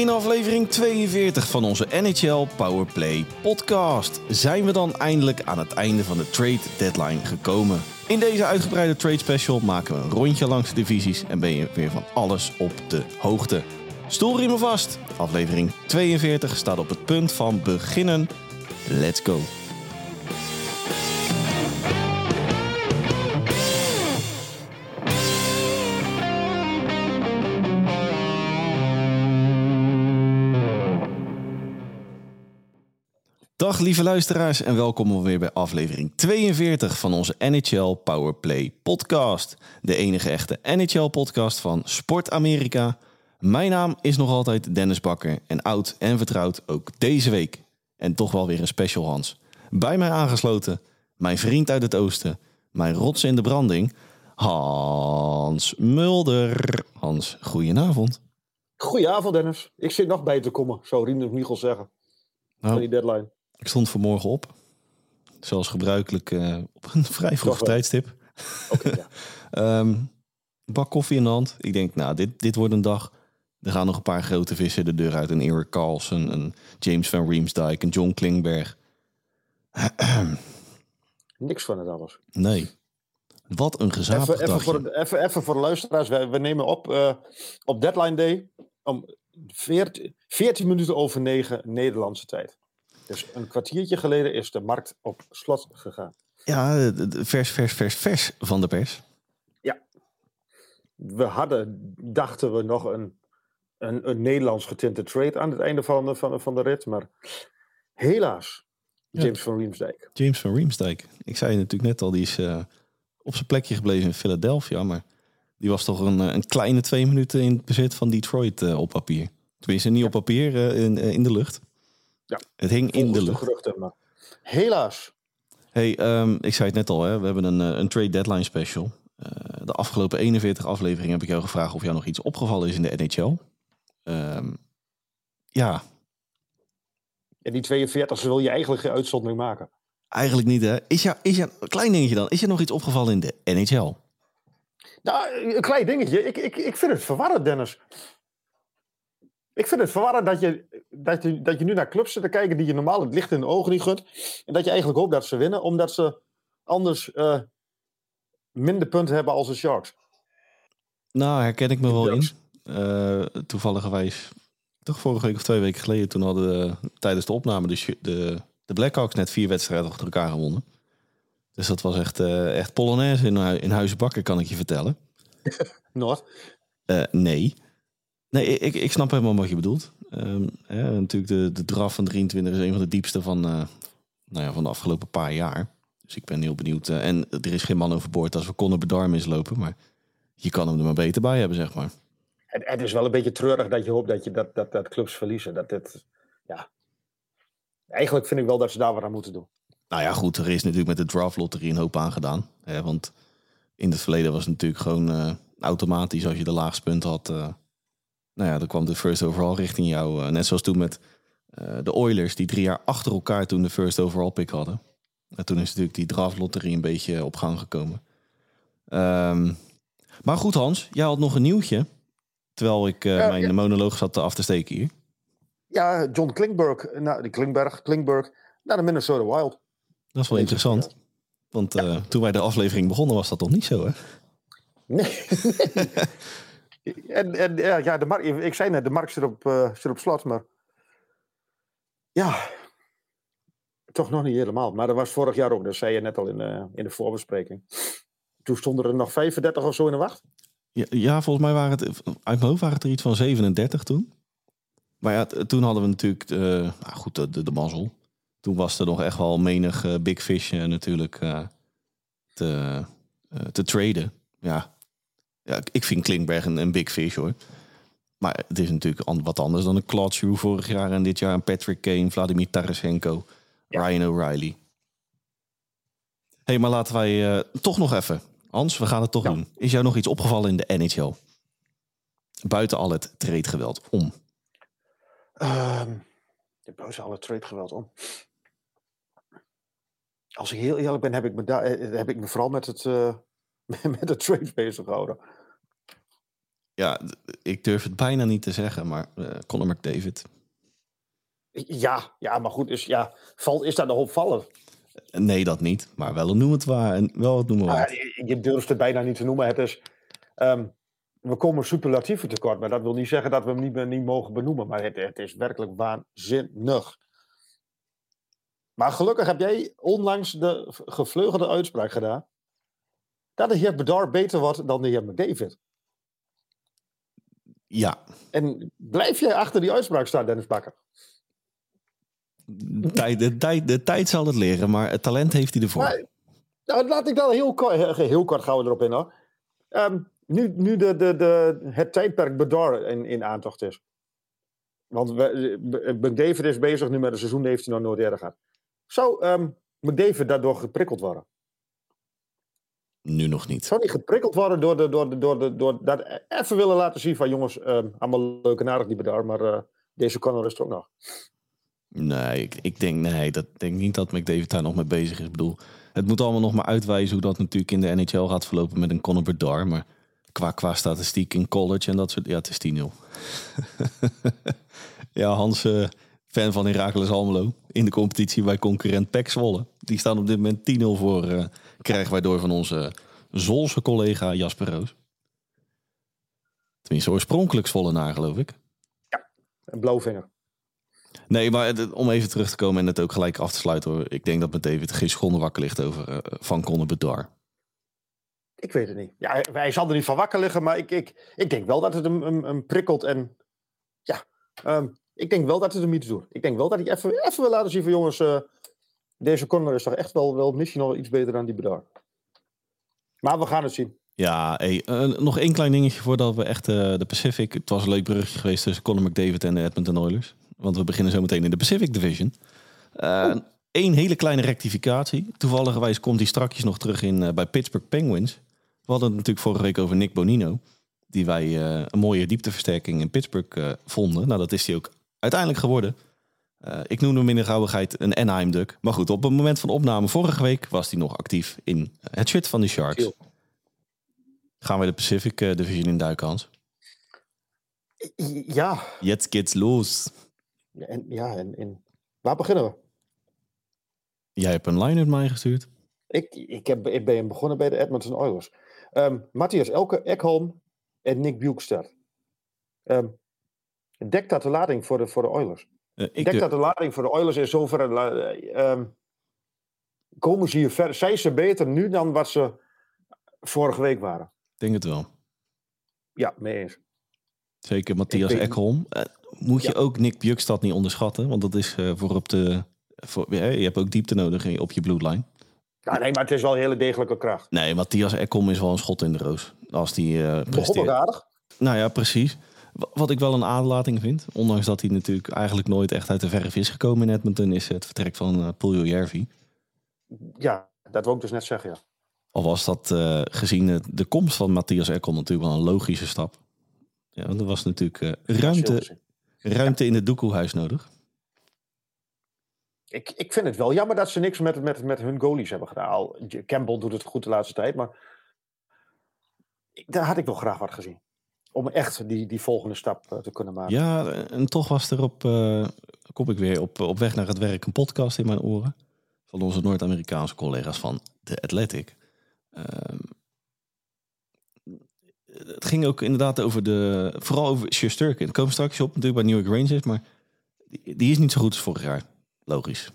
In aflevering 42 van onze NHL Powerplay podcast zijn we dan eindelijk aan het einde van de trade deadline gekomen. In deze uitgebreide trade special maken we een rondje langs de divisies en ben je weer van alles op de hoogte. Stoel me vast. Aflevering 42 staat op het punt van beginnen. Let's go. Dag lieve luisteraars en welkom alweer bij aflevering 42 van onze NHL Powerplay podcast. De enige echte NHL podcast van Sport Amerika. Mijn naam is nog altijd Dennis Bakker en oud en vertrouwd ook deze week. En toch wel weer een special Hans. Bij mij aangesloten, mijn vriend uit het oosten, mijn rots in de branding, Hans Mulder. Hans, goedenavond. Goedenavond Dennis. Ik zit nog bij te komen, zou Rien Michel zeggen. Nou, Van die deadline. Ik stond vanmorgen op. Zoals gebruikelijk eh, op een vrij vroeg tijdstip. Ja. Ehm, bak koffie in de hand. Ik denk, nou, dit, dit wordt een dag. Er gaan nog een paar grote vissen de deur uit. Een Eric Carlson, een James van Riemsdyk, een John Klingberg. Niks van het alles. Nee. Wat een Even, gezapig even, dagje. voor de, even, even voor de luisteraars. We, we nemen op eh, op deadline day om 14, 14 minuten over 9 Nederlandse tijd. Dus een kwartiertje geleden is de markt op slot gegaan. Ja, vers, vers, vers, vers van de pers. We hadden, dachten we, nog een, een, een Nederlands getinte trade aan het einde van, de- van, van de rit. Maar helaas, Ja. James van Riemsdijk. James van Riemsdyk. Ik zei natuurlijk net al, die is eh, op zijn plekje gebleven in Philadelphia. Maar die was toch een, eh, een kleine twee minuten in het bezit van Detroit eh, op papier. Tenminste, niet op papier, in, in de lucht. Ja, Het hing in de lucht. geruchten, maar helaas. Hey, ehm, ik zei het net al, hè, we hebben een, eh, een trade deadline special. Eh, de afgelopen 41 afleveringen heb ik jou gevraagd of jou nog iets opgevallen is in de NHL. Ehm, ja, En die 42 wil je eigenlijk geen uitzondering maken. eigenlijk niet hè. Is jou, is jou, een klein dingetje dan, is je nog iets opgevallen in de NHL? Nou, een klein dingetje. Ik, ik, ik vind het verwarrend, Dennis. Ik vind het verwarrend dat je, dat, je, dat je nu naar clubs zit te kijken die je normaal het licht in de ogen niet gunt. En dat je eigenlijk hoopt dat ze winnen, omdat ze anders eh, minder punten hebben als de Sharks. Nou, herken ik me wel in. Ducks. Uh, toevalligerwijs, toch vorige week of twee weken geleden, toen hadden we tijdens de opname de, de, de Blackhawks net vier wedstrijden achter elkaar gewonnen. Dus dat was echt, eh, echt Polonaise in, in Huizenbakken, kan ik je vertellen. Noord. Eh, nee. Nee, ik, ik snap helemaal wat je bedoelt. Ehm, natuurlijk, de, de draf van 23 is een van de diepste van, eh, nou ja, van de afgelopen paar jaar. Dus ik ben heel benieuwd. eh, en er is geen man overboord als we Conor Bedard mislopen. Maar je kan hem er maar beter bij hebben, zeg maar. Het, het is wel een beetje treurig dat je hoopt dat, je, dat, dat, dat clubs verliezen. Dat dit, ja. Eigenlijk vind ik wel dat ze daar wat aan moeten doen. Nou ja, goed, er is natuurlijk met de draft lotterie een hoop aangedaan. Hè, want in het verleden was het natuurlijk gewoon eh, automatisch als je de laagste punt had. Nou ja, dan kwam de first overall richting jou. eh, net zoals toen met eh, de Oilers, die drie jaar achter elkaar toen de first overall pick hadden. En toen is natuurlijk die draft lotterie een beetje op gang gekomen. Ehm, maar goed, Hans, jij had nog een nieuwtje. Terwijl ik eh, Ja, mijn ja. monoloog zat af te steken hier. Ja, John Klingberg, nou, die Klingberg, Klingberg naar de Minnesota Wild. Dat is wel interessant. Want toen wij de aflevering begonnen was dat nog niet zo, hè? Nee. en, en ja, de markt, ik zei net, de markt zit op, eh, zit op slot, maar ja, toch nog niet helemaal. Maar dat was vorig jaar ook, dat zei je net al in, eh, in de voorbespreking. Toen stonden er nog 35 of zo in de wacht. Ja, volgens mij waren het, uit mijn hoofd waren het er iets van 37 toen. Maar ja, toen hadden we natuurlijk, nou goed, de, de, de mazzel. Toen was er nog echt wel menig eh, big fish natuurlijk te, te traden. Ja. Ja, ik- vind Klinkberg een, een big fish hoor. Maar het is natuurlijk wat anders dan een Giroux vorig jaar en dit jaar een Patrick Kane, Vladimir Tarasenko, Ryan O'Reilly. hey, maar laten wij eh, toch nog even. Hans, we gaan het toch Ja. doen. Is jou nog iets opgevallen in de NHL? Buiten al het treedgeweld om. Ehm de buizen alle trade geweld om. Als ik heel eerlijk ben, heb ik me, daar, eh, heb ik me vooral met het, eh, met het trade bezig gehouden. Ja, ik durf het bijna niet te zeggen, maar eh Conor McDavid. Ja, ja, maar goed, is, ja, valt, is dat nog opvallend? Nee, dat niet. Maar wel een noem het waar. En wel het noemen Ah, je durft het bijna niet te noemen. Het is, ehm, we komen superlatieven tekort, maar dat wil niet zeggen dat we hem niet, niet mogen benoemen. Maar het, het is werkelijk waanzinnig. Maar gelukkig heb jij onlangs de gevleugelde uitspraak gedaan. Dat de heer Bedar beter wordt dan de heer McDavid. Ja, En blijf jij achter die uitspraak staan, Dennis Bakker? de tijd, de, tijd, de tijd zal het leren, maar het talent heeft hij ervoor. Nou, laat ik dan heel kort, heel kort gaan we erop in hoor. Ehm, nu nu de, de, de, het tijdperk Bedar in, in aantocht is. Want McDavid is bezig nu met een seizoen, heeft hij nog nooit eerder gehad. Zou ehm, McDavid daardoor geprikkeld worden? Nu nog niet. Zou hij geprikkeld worden door, de, door, de, door, de, door dat even willen laten zien van jongens, ehm, allemaal leuk en aardig die Bedar, maar eh, deze Connor is er ook nog. Nee, ik, ik denk, nee, dat denk niet dat McDavid daar nog mee bezig is. Ik bedoel, het moet allemaal nog maar uitwijzen hoe dat natuurlijk in de NHL gaat verlopen met een Conor Bedard. Maar qua, qua statistiek in college en dat soort... Ja, het is 10-0. ja, Hans, eh, fan van Heracles Almelo. In de competitie bij concurrent PEC Zwolle. Die staan op dit moment 10-0 voor. eh, krijgen wij door van onze Zolse collega Jasper Roos. Tenminste, oorspronkelijk Zwollenaar, geloof ik. Een blauwvinger. Nee, maar het- om even terug te komen en het ook gelijk af te sluiten hoor. Ik denk dat met David geen seconde wakker ligt over eh, van Conor Bedard. Ik weet het niet. Ja, wij zal er niet van wakker liggen, maar ik, ik, ik denk wel dat het hem, hem, hem prikkelt. En ja, ehm, ik denk wel dat het hem iets doet. Ik denk wel dat hij even, even wil laten zien van jongens, eh, deze Connor is toch echt wel, wel misschien wel iets beter dan die Bedard. Maar we gaan het zien. Ja, hey, eh, nog één klein dingetje voordat we echt eh, de Pacific... Het was een leuk bruggetje geweest tussen Conor McDavid en de Edmonton Oilers. Want we beginnen zo meteen in de Pacific Division. Eén hele kleine rectificatie. Toevallig komt hij strakjes nog terug in, bij Pittsburgh Penguins. We hadden het natuurlijk vorige week over Nick Bonino. Die wij een mooie diepteversterking in Pittsburgh vonden. Nou, dat is hij ook uiteindelijk geworden. Eh, ik noemde hem in de gauwigheid een Anaheim Duck. Maar goed, op het moment van opname vorige week was hij nog actief in het shirt van de Sharks. Chill. Gaan we de Pacific eh, Division in duiken, Hans? Ja, Jetzt geht's los. en, ja en, en waar beginnen we? Jij hebt een line-up mij gestuurd. Ik, ik, heb, ik ben begonnen bij de Edmonton Oilers. Ehm, Matthias Elke, Ekholm en Nick Bukestad. Ehm dekt dat de lading voor de, voor de Oilers? Eh, Ik ik denk eh, dat de lading voor de Oilers in zoverre... la- eh, ehm, komen ze hier verder? Zijn ze beter nu dan wat ze vorige week waren? denk het wel. Ja, mee eens. Zeker Matthias Ik weet- Ekholm. Eh, moet je ook Nick Bjukstad niet onderschatten. Want dat is voor op de... Voor, je hebt ook diepte nodig op je bloedlijn. Ja, nee, maar het is wel een hele degelijke kracht. Nee, Matthias Ekholm is wel een schot in de roos. Als die presteert. aardig. Nou ja, precies. Wa- Wat ik wel een aderlating vind, ondanks dat hij natuurlijk eigenlijk nooit echt uit de verf is gekomen in Edmonton, is het vertrek van uh, Puljo Järvi. Ja, dat wil ik dus net zeggen, ja. Al was dat eh, gezien de, komst van Matthias Ekholm natuurlijk wel een logische stap. Ja, want er was natuurlijk eh, ruimte, ruimte in het doekoehuis nodig. Ik, ik vind het wel jammer dat ze niks met, met, met hun goalies hebben gedaan. Al, Campbell doet het goed de laatste tijd, maar daar had ik nog graag wat gezien. Om echt die, die volgende stap eh, te kunnen maken. Ja, en toch was er op, eh, kom ik weer op, op weg naar het werk, een podcast in mijn oren. Van onze Noord-Amerikaanse collega's van The Athletic. Ehm, het ging ook inderdaad over de, vooral over Shusterkin. Komen we straks op natuurlijk bij New York Rangers, maar die, die is niet zo goed als vorig jaar. Logisch.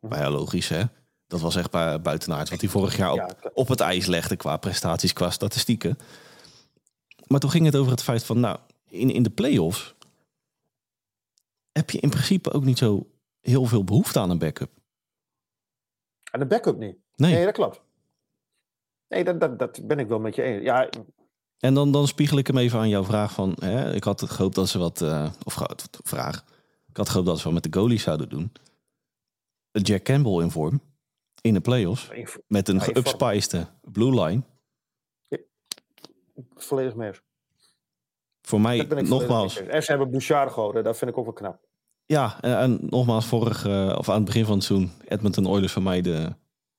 Maar ja, logisch hè. Dat was echt bu- buitenaard wat hij vorig jaar op, op het ijs legde qua prestaties, qua statistieken. Maar toen ging het over het feit van, nou, in, in de play-offs heb je in principe ook niet zo heel veel behoefte aan een backup. En de backup niet. Nee. Nee, dat klopt. Nee, dat, dat, dat ben ik wel met je eens. Ja, En dan, dan spiegel ik hem even aan jouw vraag van, hè, ik had gehoopt dat ze wat, eh, of vraag, ik had gehoopt dat ze wat met de goalies zouden doen. Jack Campbell in vorm, in de play-offs, met een geupspicede blue line. Volledig mee eens. Voor mij, nogmaals. En ze hebben Bouchard gehouden, dat vind ik ook wel knap. Ja, en, en nogmaals, vorig, eh, of aan het begin van het seizoen, Edmonton Oilers voor mij de,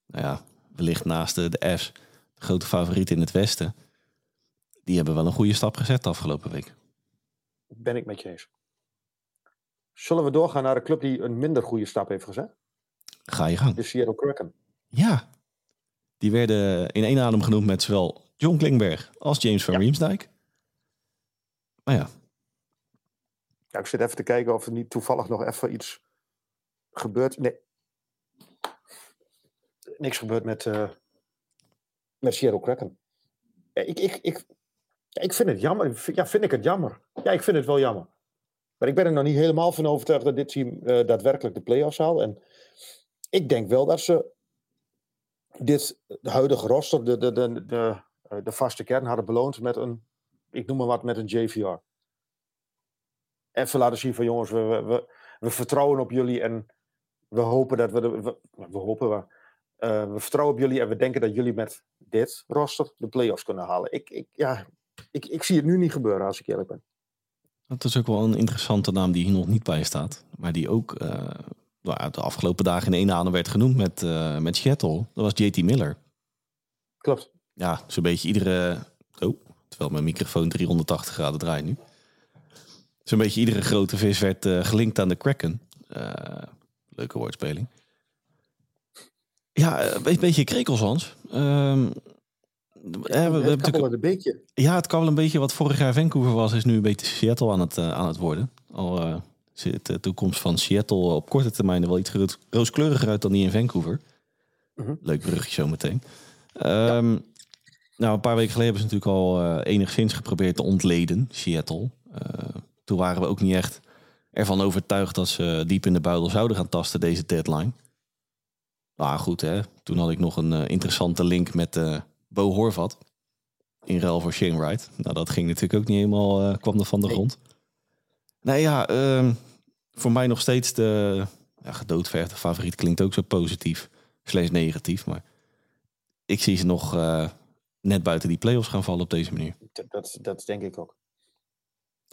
nou ja, wellicht naast de, de F's, de grote favoriet in het Westen. die hebben wel een goede stap gezet de afgelopen week. Ben ik met je eens. Zullen we doorgaan naar een club die een minder goede stap heeft gezet? Ga je gang. De Seattle Kraken. Ja, die werden in één adem genoemd met zowel John Klingberg als James van Ja. Riemsdijk. Maar ja, Ja, ik zit even te kijken of er niet toevallig nog even iets gebeurt. Nee. Niks gebeurt met, eh met Seattle Kraken. Ja, ik, ik, ik, ja, ik vind het jammer. Ja, vind ik het jammer. Ja, ik vind het wel jammer. Maar ik ben er nog niet helemaal van overtuigd dat dit team eh, daadwerkelijk de play-offs haalt. En ik denk wel dat ze dit de huidige roster, de, de, de, de, eh, de vaste kern, hadden beloond met een, ik noem maar wat, met een JVR even laten zien van jongens, we, we, we, we vertrouwen op jullie en we hopen dat we, de, we, we hopen we, eh, we vertrouwen op jullie en we denken dat jullie met dit roster de play-offs kunnen halen. Ik, ik, ja, ik, ik zie het nu niet gebeuren als ik eerlijk ben. dat is ook wel een interessante naam die hier nog niet bij staat. Maar die ook eh, nou ja, de afgelopen dagen in één adem werd genoemd met, eh met Seattle. Dat was JT Miller. Klopt. Ja, zo'n beetje iedere... Oh, terwijl mijn microfoon 380 graden draait nu. Zo'n beetje iedere grote vis werd eh, gelinkt aan de Kraken. Eh, leuke woordspeling. Ja, een be- beetje krekels, Ehm, eh, we, we hebben het natuurlijk- kabbelde een beetje. ja, het kan wel een beetje wat vorig jaar Vancouver was, is nu een beetje Seattle aan het, aan het worden. Al ziet de toekomst van Seattle op korte termijn er wel iets roos- rooskleuriger uit dan die in Vancouver. Mhm. Leuk brugje zo meteen. Ehm, Nou, een paar weken geleden hebben ze natuurlijk al eh, enigszins geprobeerd te ontleden, Seattle. Eh, toen waren we ook niet echt ervan overtuigd dat ze diep in de buidel zouden gaan tasten deze deadline. Nou goed, hè. toen had ik nog een eh, interessante link met eh Bo Horvat. In ruil voor Shane Wright. Nou, dat ging natuurlijk ook niet helemaal, eh, kwam er van de Nee. grond. Nou ja, ehm, voor mij nog steeds de ja, favoriet. Klinkt ook zo positief, slechts negatief. Maar ik zie ze nog eh, net buiten die play-offs gaan vallen op deze manier. Dat, dat, dat denk ik ook.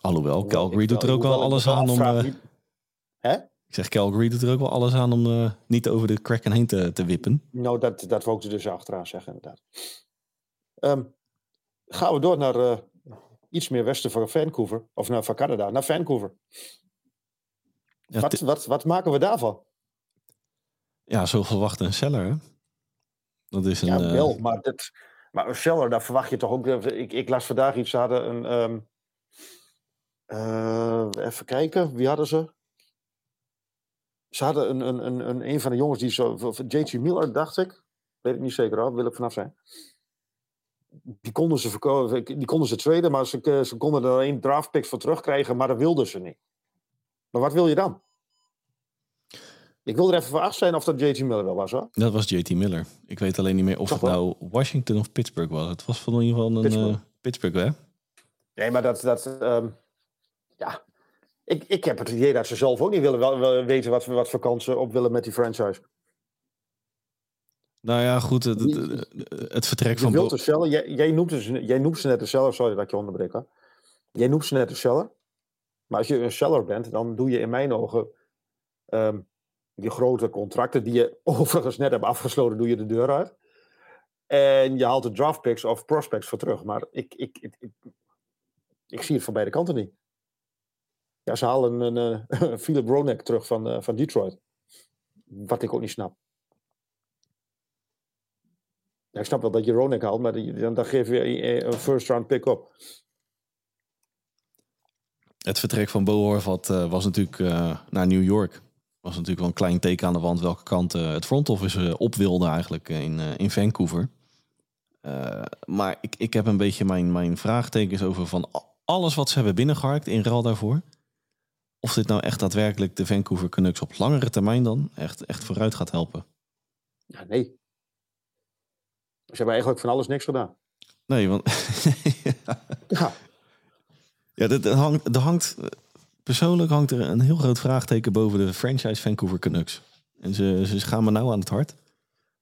Alhoewel, Hoewel Calgary doet er ook wel alles aan om... eh, Hè? ik zeg, Calgary doet er ook wel alles aan om eh, niet over de Kraken heen te, te wippen. Nou, dat, dat wou ik er dus achteraan zeggen, inderdaad. Ehm, gaan we door naar iets meer westen van Vancouver. Of naar, van Canada, naar Vancouver. Ja, wat, wat, wat maken we daarvan? ja zo verwachten een seller, hè? Dat is een... Ja, eh, wel, maar, dit, maar een seller, daar verwacht je toch ook... Ik, ik las vandaag iets, ze hadden een... ehm, eh, even kijken, wie hadden ze? Ze hadden een, een, een, een, een van de jongens die zo... JT Miller, dacht ik. Weet ik niet zeker hoor, wil ik vanaf zijn. Die konden ze, verko- die konden ze traden, maar ze, ze konden er één draftpick voor terugkrijgen, maar dat wilden ze niet. Maar wat wil je dan? Ik wil er even voor af zijn of dat JT Miller wel was hoor. Dat was JT Miller. Ik weet alleen niet meer of Toch het wel? nou Washington of Pittsburgh was. Het was van in ieder geval een Pittsburgh. Pittsburgh, Pittsburgh hè? Nee, maar dat. dat ehm, ja. Ik, ik heb het idee dat ze zelf ook niet willen wel, wel weten wat, wat voor kansen op willen met die franchise. Nou ja, goed. Het, het, het vertrek Je van... wilt de jij, jij, noemt ze, jij noemt ze net de seller, sorry dat ik je onderbreek. Hoor. Jij noemt ze net de seller. Maar als je een seller bent, dan doe je in mijn ogen ehm, die grote contracten die je overigens net hebt afgesloten, doe je de deur uit. En je haalt de draft picks of prospects voor terug. Maar ik, ik, ik, ik, zie het van beide kanten niet. Ja, ze halen een, eh Philip Ronek terug van, eh, van Detroit. Wat ik ook niet snap. Ja, ik snap wel dat je Ronek haalt, maar dan, dan geef je een- een first round pick op. Het vertrek van Bo Horvat eh, was natuurlijk eh, naar New York. Was natuurlijk wel een klein teken aan de wand welke kant eh, het front office op wilde eigenlijk in, in Vancouver. Maar ik, ik heb een beetje mijn, mijn vraagtekens over van alles wat ze hebben binnengeharkt in ruil daarvoor. Of dit nou echt daadwerkelijk de Vancouver Canucks op langere termijn dan echt, echt vooruit gaat helpen. Ja, nee. Ze hebben eigenlijk van alles niks gedaan. Nee, want Ja, Ja, dat dat hangt, er hangt, persoonlijk hangt er een heel groot vraagteken boven de franchise Vancouver Canucks. En ze, ze gaan me nou aan het hart.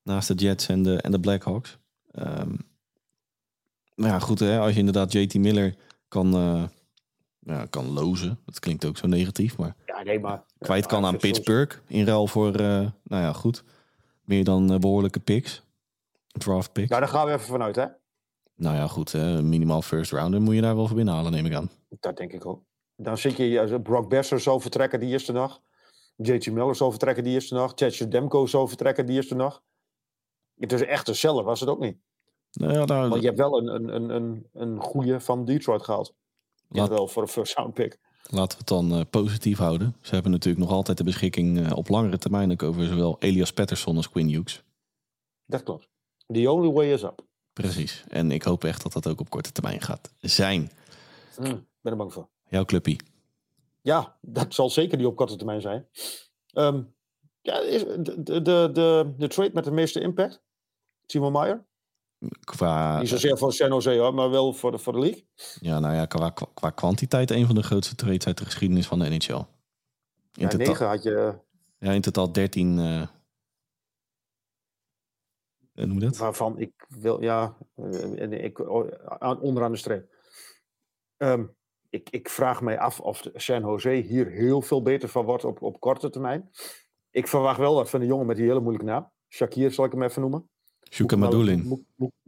Naast de Jets en de, en de Blackhawks. Ehm maar ja, goed, hè, als je inderdaad JT Miller kan, eh, ja, kan lozen. Dat klinkt ook zo negatief, maar ja nee, maar... kwijt kan Ja, aan vind Pittsburgh. In ruil voor, eh, nou ja, goed. Meer dan eh, behoorlijke picks. Draft picks. Nou, daar gaan we even vanuit, hè? Nou ja, goed. hè, minimaal first rounder moet je daar wel voor binnenhalen, neem ik aan. Dat denk ik ook. Dan zit je, Brock Besser zou vertrekken die eerste dag. JT Miller zou vertrekken die eerste dag. Thatcher Demko zou vertrekken die eerste dag. Het is echt een seller, was het ook niet. Nou ja, nou, Want je hebt wel een, een, een, een, een goede van Detroit gehaald. Ja, Laat- wel voor een first round pick. laten we het dan eh, positief houden. Ze hebben natuurlijk nog altijd de beschikking eh, op langere termijn ook over zowel Elias Patterson als Quinn Hughes. Dat klopt. The only way is up. Precies. En ik hoop echt dat dat ook op korte termijn gaat zijn. Hm, ben er bang voor. Jouw clubpie. Ja, dat zal zeker niet op korte termijn zijn. Ehm, ja, de, de, de, de, de trade met de meeste impact. Timo Meyer. Qua, Niet zozeer voor San Jose, hoor, maar wel voor de, voor de league. ja, nou ja, qua, qua, qua kwantiteit een van de grootste trades uit de geschiedenis van de NHL. In, Ja, totaal, had je, ja, in totaal 13. eh hoe noem je dat? waarvan ik wil, ja, eh, ik, oh, aan- onderaan de streep. Ehm, ik, ik vraag mij af of San Jose hier heel veel beter van wordt op, op korte termijn. Ik verwacht wel wat van de jongen met die hele moeilijke naam. Shakir zal ik hem even noemen. Shuka maar- Madulin.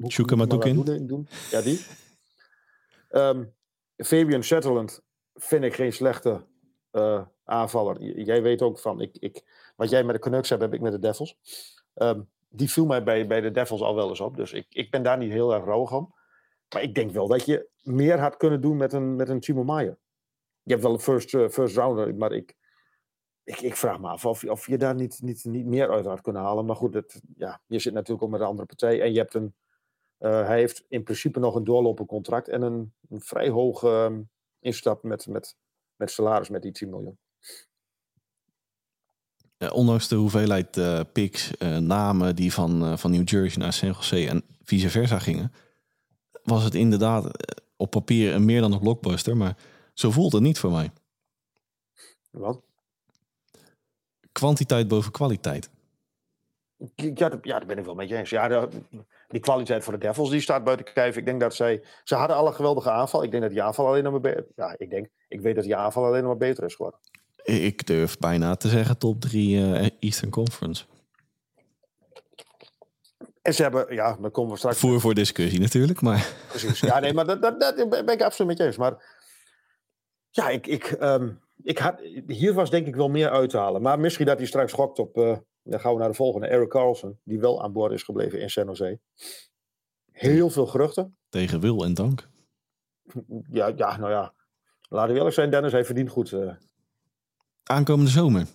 Shuka Madukin. Doen. Ja, die. Ehm, Fabian Shetterland vind ik geen slechte eh, aanvaller. J- jij weet ook van, ik, ik, wat jij met de Canucks hebt, heb ik met de Devils. Ehm, die viel mij bij, bij de Devils al wel eens op. Dus ik, ik ben daar niet heel erg rouwig om. Maar ik denk wel dat je meer had kunnen doen met een, met een Timo Maier. Je hebt wel een first, eh, first rounder, maar ik, ik, ik vraag me af of, of je daar niet, niet, niet meer uit had kunnen halen. Maar goed, ja, je zit natuurlijk ook met een andere partij. En je hebt een, eh, hij heeft in principe nog een doorlopend contract en een, een vrij hoge ehm, instap met, met, met salaris met die 10 miljoen. Eh, ondanks de hoeveelheid eh picks, eh, namen die van, van New Jersey naar San Jose en vice versa gingen, was het inderdaad op papier een meer dan een blockbuster. Maar zo voelt het niet voor mij. Wat? Kwantiteit boven kwaliteit. Ja, dat- ja, daar ben ik wel met je eens. Ja, de- die kwaliteit voor de Devils die staat buiten kijf. Ik denk dat zij... Ze hadden al een geweldige aanval. Ik denk dat die aanval alleen nog maar... be- Ja, ik denk... Ik weet dat die aanval alleen nog maar beter is geworden. Ik durf bijna te zeggen top 3 Eastern Conference. En ze hebben... Ja, daar komen we straks... Voer voor discussie natuurlijk, maar Precies. Ja, nee, maar dat, dat, dat ben ik absoluut met je eens. Maar ja, ik, ik, ehm, ik had, hier was denk ik wel meer uit te halen. Maar misschien dat hij straks schokt op... eh, dan gaan we naar de volgende. Eric Carlson, die wel aan boord is gebleven in San Jose. Heel veel geruchten. tegen wil en dank. Ja, ja nou ja. Laten we eerlijk zijn, Dennis, hij verdient goed. eh, Aankomende zomer.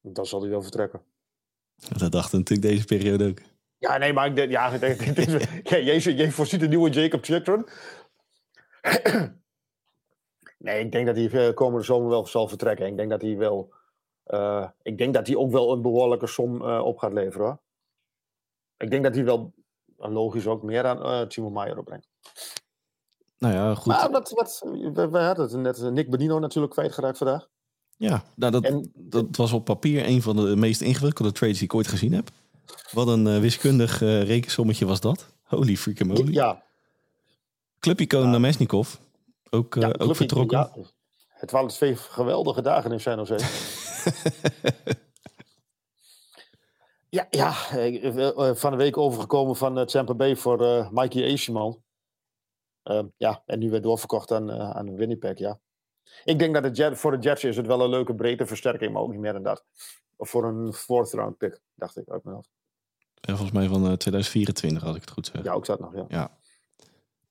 dan zal hij wel vertrekken. Dat dachten natuurlijk deze periode ook. Ja, nee, maar ik denk, ja, ik denk, ja, jij, jij voorziet een nieuwe Jacob Chitron. nee, ik denk dat hij eh, komende zomer wel zal vertrekken. Ik denk dat hij wel, eh, ik denk dat hij ook wel een behoorlijke som eh, op gaat leveren. Hoor. Ik denk dat hij wel, logisch ook, meer aan Timo Maier opbrengt. Nou ja, goed. Maar wat, wat, we, we hadden het net, Nick Benino natuurlijk kwijtgeraakt vandaag. Ja, nou, dat, En- dat was op papier een van de meest ingewikkelde trades die ik ooit gezien heb. Wat een eh, wiskundig eh, rekensommetje was dat. Holy freaking moly. Ja, Clubicoon Namesnikov. Ook, eh, ja, ook vertrokken. ja, het waren twee geweldige dagen in San Jose. Ja, ja van de week overgekomen van Tampa Bay voor Mikey Eeseman. Ehm, ja, en nu weer doorverkocht aan, aan Winnipeg, ja. Ik denk dat het Jet, voor de Jets is het wel een leuke breedte versterking, maar ook niet meer dan dat. Of voor een fourth round pick, dacht ik uit mijn hoofd. Ja, volgens mij van eh, 2024, als ik het goed zeg. Ja, ook dat nog, ja. Ja.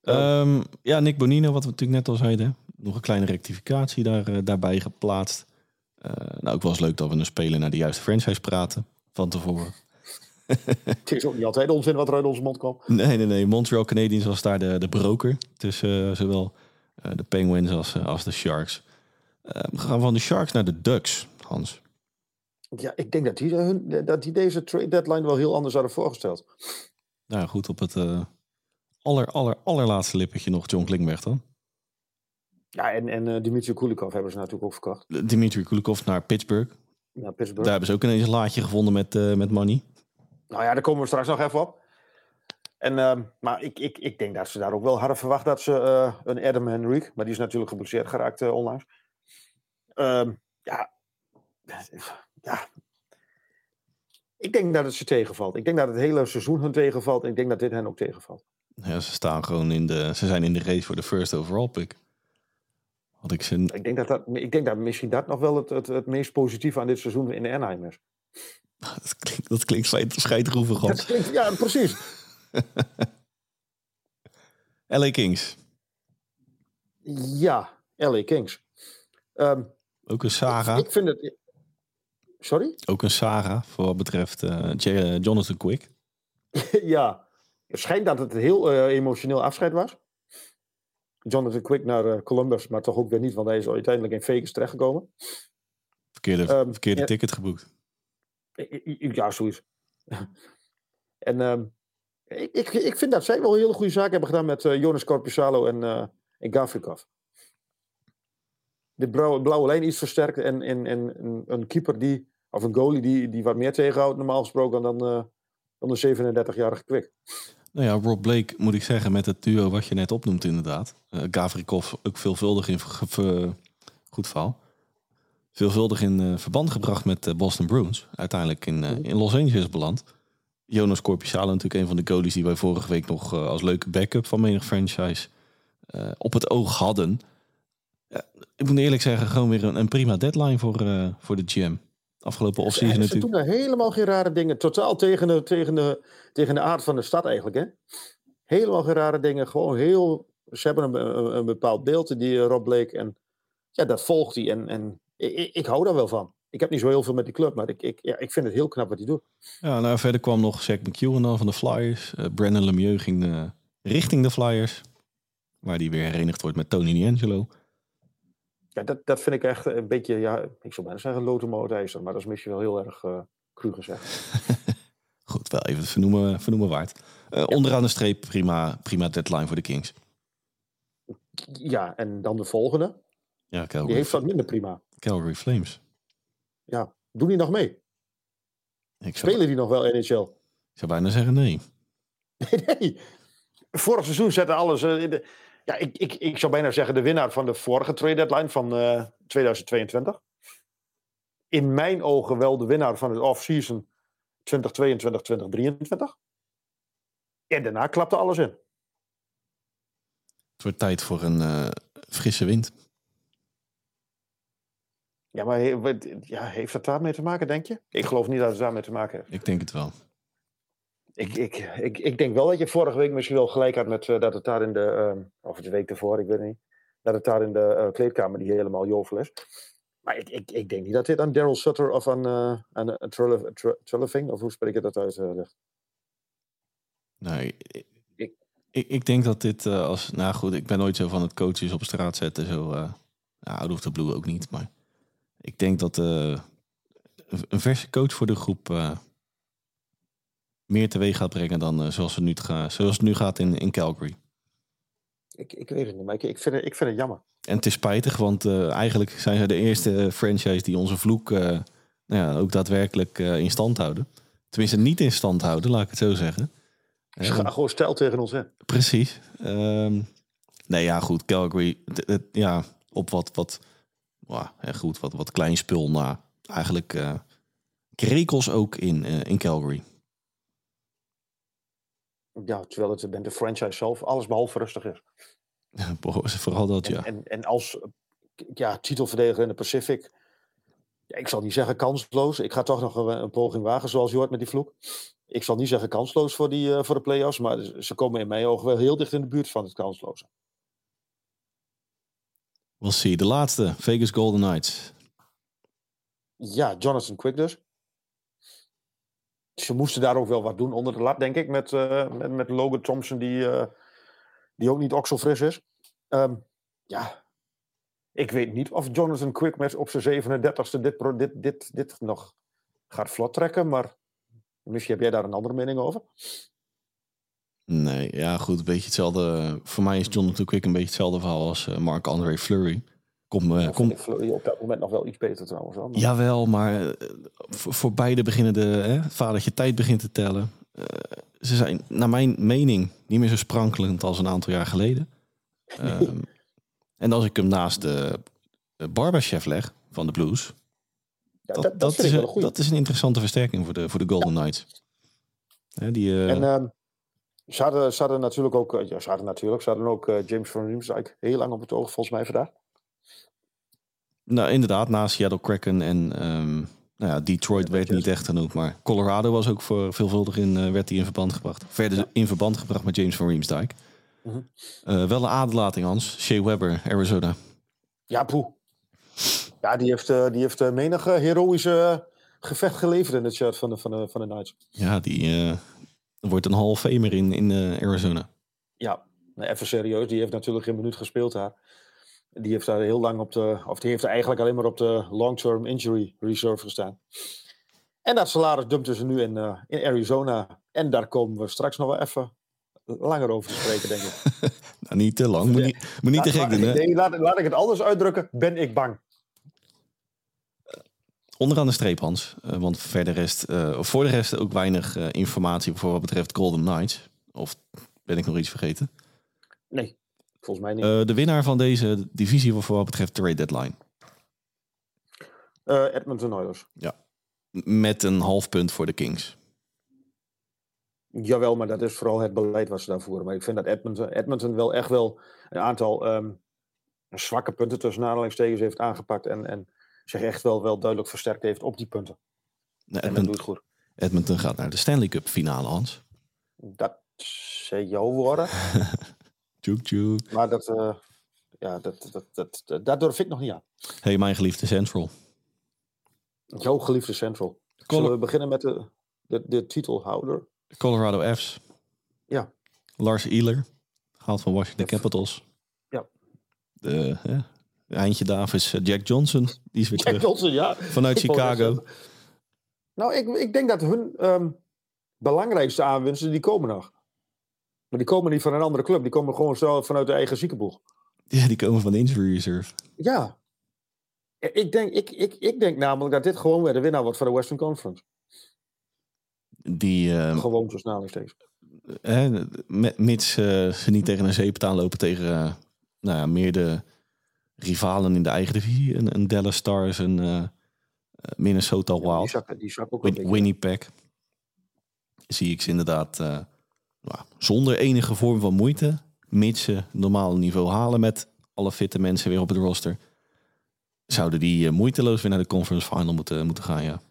Ehm, ja, Nick Bonino, wat we natuurlijk net al zeiden. Nog een kleine rectificatie daar, eh, daarbij geplaatst. Eh, nou, ook wel eens leuk dat we een speler naar de juiste franchise praten. Van tevoren. Het is ook niet altijd onzin wat er uit onze mond komt. Nee, nee, nee. Montreal Canadiens was daar de, de broker. Tussen eh, zowel eh, de Penguins als, eh, als de Sharks. Eh, we gaan van de Sharks naar de Ducks, Hans. Ja, ik denk dat die, hun, dat die deze trade deadline wel heel anders hadden voorgesteld. Nou goed, op het eh, aller, aller, allerlaatste lippetje nog John Klingberg dan. Ja, en, en eh, Dimitri Kulikov hebben ze natuurlijk ook verkocht. Dimitri Kulikov naar Pittsburgh. Naar Pittsburgh. Daar hebben ze ook ineens een laadje gevonden met, eh, met money. Nou ja, daar komen we straks nog even op. En, ehm, maar ik, ik, ik denk dat ze daar ook wel hadden verwacht dat ze eh, een Adam Henrik, maar die is natuurlijk geblesseerd geraakt eh, onlangs. Ehm, ja, ja. Ik denk dat het ze tegenvalt. Ik denk dat het hele seizoen hun tegenvalt. En ik denk dat dit hen ook tegenvalt. Ja, ze staan gewoon in de. Ze zijn in de race voor de first overall pick. Had ik ze. Ik denk dat, dat, ik denk dat misschien dat nog wel het, het, het meest positieve aan dit seizoen in Anaheim is. Dat klinkt, dat klinkt schijt- scheidroevig. Dat Hans. klinkt- ja, precies. LA Kings. Ja, LA Kings. Ehm, Ook een saga. ik vind het... Sorry? Ook een saga voor wat betreft eh, J- Jonathan Quick. ja. Het schijnt dat het een heel eh, emotioneel afscheid was. Jonathan Quick naar eh, Columbus, maar toch ook weer niet, want hij is uiteindelijk in Vegas terechtgekomen. Verkeerde, Ehm, verkeerde ja. ticket geboekt. Ja, zoiets. en ehm, ik, ik, ik vind dat zij wel een hele goede zaak hebben gedaan met eh, Jonas Corpusalo en, en Gavrikov. De blauwe, blauwe lijn iets versterkt en, en, en een, een keeper die, of een goalie die, die wat meer tegenhoudt normaal gesproken dan, eh, dan de 37-jarige Quick. Nou ja, Rob Blake moet ik zeggen met het duo wat je net opnoemt inderdaad. Eh Gavrikov ook veelvuldig in goed verhaal. Veelvuldig in verband gebracht met de Boston Bruins. Uiteindelijk in, in Los Angeles beland. Jonas Corpusalo natuurlijk een van de goalies die wij vorige week nog eh, als leuke backup van menig franchise eh, op het oog hadden. Ja, ik moet eerlijk zeggen, gewoon weer een, een prima deadline voor, eh, voor de GM. Afgelopen offseason Ze natuurlijk. doen daar helemaal geen rare dingen. Totaal tegen de, tegen, de, tegen de aard van de stad eigenlijk. Hè? Helemaal geen rare dingen. Gewoon heel... Ze hebben een, een, bepaald beeld, die Rob Blake. En ja, dat volgt hij. En, en ik, ik hou daar wel van. Ik heb niet zo heel veel met die club, maar ik, ik, ja, ik vind het heel knap wat hij doet. Ja, nou verder kwam nog Zack McEwen dan van de Flyers. Eh, Brandon Lemieux ging eh, richting de Flyers. Waar die weer herenigd wordt met Tony D'Angelo. Ja, dat, dat vind ik echt een beetje, ja, ik zou bijna zeggen lotermootijzer. Maar dat is misschien wel heel erg eh cru gezegd. Goed, wel even vernoemen, vernoemen waard. Onderaan de streep prima, prima deadline voor de Kings. Ja, en dan de volgende. Ja, Die Calgary, heeft wat minder prima. Calgary Flames. Ja, doen die nog mee? Ik zou, Spelen die nog wel NHL? ik zou bijna zeggen nee. nee. Vorig seizoen zette alles. in de, ja, ik, ik, ik zou bijna zeggen de winnaar van de vorige trade deadline van eh, 2022. In mijn ogen wel de winnaar van het off-season 2022, 2023. En daarna klapte alles in. Het wordt tijd voor een eh, frisse wind. Ja, maar ja, heeft dat daarmee te maken, denk je? Ik geloof niet dat het daarmee te maken heeft. Ik denk het wel. Ik, ik, ik, ik denk wel dat je vorige week misschien wel gelijk had met eh, dat het daar in de, ehm, of de week ervoor, ik weet het niet, dat het daar in de eh, kleedkamer niet helemaal jovel is. Maar ik, ik, ik denk niet dat dit aan Daryl Sutter of aan, eh aan uh, Trelleving, of hoe spreek je dat uit, ligt. Nee, ik, Ik- ik, denk dat dit als... Nou goed, ik ben nooit zo van het coaches op straat zetten. Zo, ja, out of the blue ook niet. Maar ik denk dat eh, een- verse coach voor de groep... eh, meer teweeg gaat brengen dan eh, zoals, het nu, ga, zoals het nu gaat in, in Calgary. Ik, ik weet het niet, maar ik, ik, vind, het, ik vind het jammer. En het is spijtig, want eigenlijk zijn ze de eerste franchise die onze vloek nou ja, ook daadwerkelijk in stand houden. Tenminste, niet in stand houden, laat ik het zo zeggen. Ze gaan gewoon stijl tegen ons in. Precies. Ehm, nee, ja, goed. Calgary, ja, op wat, wat, hè, goed, wat, wat klein spul na. Eigenlijk eh krekels ook in, eh, in Calgary. Ja, terwijl het de franchise zelf alles behalve rustig is. Vooral dat, ja. en, en als ja, titelverdediger in de Pacific. Ja, ik zal niet zeggen kansloos. Ik ga toch nog een, een poging wagen, zoals je hoort met die vloek. Ik zal niet zeggen kansloos voor, die, eh, voor de play-offs. Maar ze komen in mijn ogen wel heel dicht in de buurt van het kansloze. We'll see. De laatste, Vegas Golden Knights. Ja, Jonathan Quick dus. Ze moesten daar ook wel wat doen onder de lat, denk ik. Met, eh, met, met Logan Thompson, die, eh, die ook niet okselfris is. Ehm, ja, ik weet niet of Jonathan Quick met op zijn 37ste dit, dit, dit, dit nog gaat vlot trekken. Maar misschien heb jij daar een andere mening over. Nee, ja goed, een beetje hetzelfde. Voor mij is Jonathan Quick een beetje hetzelfde verhaal als eh, Marc-André Fleury. Kom, eh, Of kom, ik Fleury op dat moment nog wel iets beter trouwens. Hoor. Jawel, maar eh, voor, voor beide beginnen de hè, vadertje tijd begint te tellen. Eh, ze zijn, naar mijn mening, niet meer zo sprankelend als een aantal jaar geleden. Ehm, en als ik hem naast de, de barberchef leg van de Blues, Ja, dat, dat, is, dat is een interessante versterking voor de, voor de Golden Knights. Hè, die, eh, En ehm, Ze hadden, ze hadden natuurlijk ook, eh, ja, ze hadden natuurlijk, ze hadden ook eh, James van Riemsdijk heel lang op het oog, volgens mij vandaag. Nou, inderdaad, na Seattle Kraken en ehm, nou ja, Detroit werd niet echt genoemd, maar Colorado was ook voor veelvuldig in, eh, werd hij in verband gebracht. Verder in verband gebracht met James van Riemsdijk. Mhm. Wel een aderlating, Hans. Shea Weber, Arizona. Ja, poe. Ja, die heeft, die heeft menig eh, heroïsche gevecht geleverd in het shirt van de, van de, van de Knights. Ja, die wordt een Hall of Famer in, in eh, Arizona. Ja, nou, even serieus. Die heeft natuurlijk geen minuut gespeeld daar. Die heeft daar heel lang op de, of die heeft eigenlijk alleen maar op de long-term injury reserve gestaan. En dat salaris dumpten ze nu in, eh, in Arizona. En daar komen we straks nog wel even langer over te spreken, denk ik. Nou, niet te lang, moet niet, moet niet te gek Laat- doen. Hè? nee, laat, laat ik het anders uitdrukken. Ben ik bang. Onderaan de streep, Hans. Eh, want verder rest, eh, of voor de rest ook weinig eh, informatie voor wat betreft Golden Knights. Of ben ik nog iets vergeten? Nee, volgens mij niet. De winnaar van deze divisie voor wat betreft trade deadline. Edmonton Oilers. Met een half punt voor de Kings. Jawel, maar dat is vooral het beleid wat ze daar voeren. Maar ik vind dat Edmonton, Edmonton wel echt wel een aantal ehm, zwakke punten tussen aanhalingstekens heeft aangepakt. En, en zich echt wel, wel duidelijk versterkt heeft op die punten. Nou, En dat doet het goed. Edmonton gaat naar de Stanley Cup finale, Hans. Dat zijn jouw woorden. Tjoek, tjoek. Maar dat, eh, ja, dat, dat, dat, dat, dat durf ik nog niet aan. Hey, mijn geliefde Central. Jouw geliefde Central. Zullen we beginnen met de, de, de titelhouder? Colorado F's. Ja. Lars Ehler, gehaald van Washington. Capitals. Ja. De, Eindje Davis, eh, Jack Johnson, die is weer Jack terug. Johnson, ja. Vanuit Ik Chicago. Nou, ik, ik denk dat hun ehm, belangrijkste aanwinsten, die komen nog. Maar die komen niet van een andere club. Die komen gewoon zo vanuit de eigen ziekenboeg. Ja, die komen van de injury reserve. Ja. Ik denk, ik, ik, ik denk namelijk dat dit gewoon weer de winnaar wordt van de Western Conference. Die, eh, Gewoon zo snel steeds. hè, met- mits eh, ze niet tegen een zeep aanlopen tegen eh, nou ja, meer de rivalen in de eigen divisie. Een, een Dallas Stars, een Minnesota Die Wild, die ook Win-. Winnipeg. Zie ik ze inderdaad eh, nou, zonder enige vorm van moeite, mits ze het normale niveau halen met alle fitte mensen weer op het roster. Zouden die eh, moeiteloos weer naar de conference final moeten, moeten gaan, ja.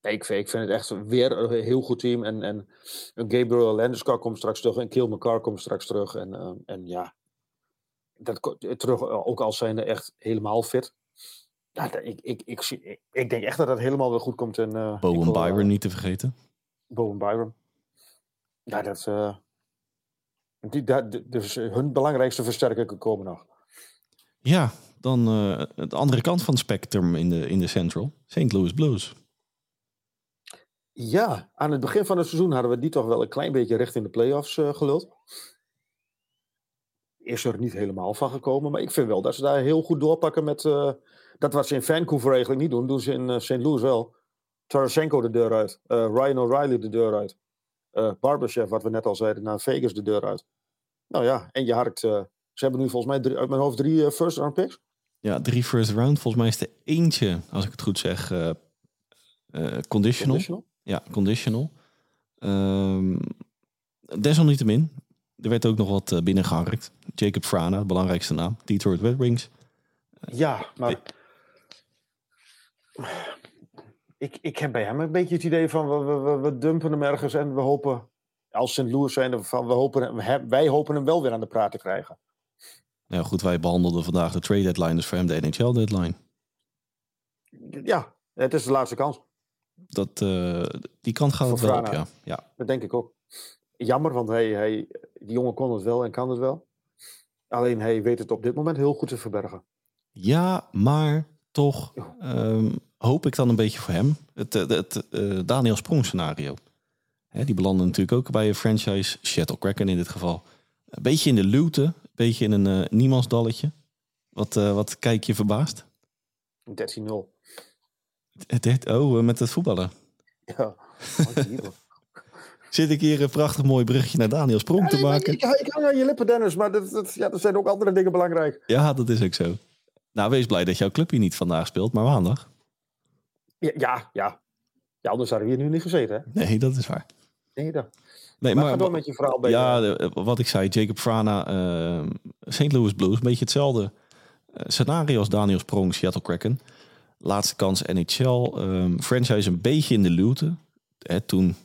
Nee, ik, vind, ik vind het echt weer een heel goed team. En, en Gabriel Landeskog komt straks terug. En Kill McCarr komt straks terug. En, eh, en ja, dat, ko- terug eh, ook al zijn er echt helemaal fit. Ja, dat- ik, ik, ik, zie- ik, denk echt dat het helemaal weer goed komt. En, eh, Bowen eh, Byron niet te vergeten. Bowen Byron. Ja, dat... eh, die, dat, dus eh, hun belangrijkste versterker komen nog. Ja, dan eh de andere kant van het spectrum in de, in de Central. St. Louis Blues. Ja, aan het begin van het seizoen hadden we die toch wel een klein beetje richting de playoffs eh geluld. Is er niet helemaal van gekomen, maar ik vind wel dat ze daar heel goed doorpakken met eh, dat wat ze in Vancouver eigenlijk niet doen, doen ze in eh, St. Louis wel. Tarasenko de deur uit, eh, Ryan O'Reilly de deur uit, eh Barbashev, wat we net al zeiden, naar Vegas de deur uit. Nou ja, en je harkt, ze hebben nu volgens mij drie, uit mijn hoofd drie first round picks. Ja, drie first round. Volgens mij is er eentje, als ik het goed zeg, conditional. Conditional. Ja, conditional. Ehm, desalniettemin, er werd ook nog wat eh, binnengeharkt. Jacob Frana, belangrijkste naam. Detroit Red Wings. Ja, maar. Ik, ik heb bij hem een beetje het idee van we, we, we, dumpen hem ergens en we hopen, als St. Louis zijn, van we hopen, hem- wij hopen hem wel weer aan de praat te krijgen. Nou ja, goed, wij behandelden vandaag de trade deadline, dus voor hem de NHL deadline. Ja, het is de laatste kans. Dat, eh, die kant gaat het Voor wel op, ja. ja. Dat denk ik ook. Jammer, want hij, hij, die jongen kon het wel en kan het wel. Alleen hij weet het op dit moment heel goed te verbergen. Ja, maar toch ehm, hoop ik dan een beetje voor hem. Het, het, het eh, Daniel Sprong scenario. Hè, die belandde natuurlijk ook bij een franchise, Seattle Kraken in dit geval. Een beetje in de luwte, een beetje in een eh, niemandsdalletje. Wat, eh, wat kijk je verbaasd? 13-0. Het, het, oh, eh, met het voetballen. Ja. Zit ik hier een prachtig mooi brugje naar Daniel Sprong te Ja, ik, maken? ik, ik hang aan je lippen, Dennis, maar dat, dat, ja, er zijn ook andere dingen belangrijk. Ja, dat is ook zo. Nou, wees blij dat jouw clubje niet vandaag speelt, maar maandag. Ja, ja, ja. Ja, anders hadden we hier nu niet gezeten. Hè? Nee, dat is waar. Nee, dat. Nee, Maar, ga door met je verhaal ja, de- wat ik zei, Jacob Frana, eh, St. Louis Blues, een beetje hetzelfde eh, scenario als Daniel Sprong, Seattle Kraken. Laatste kans NHL, ehm, franchise een beetje in de luwte. Hè, toen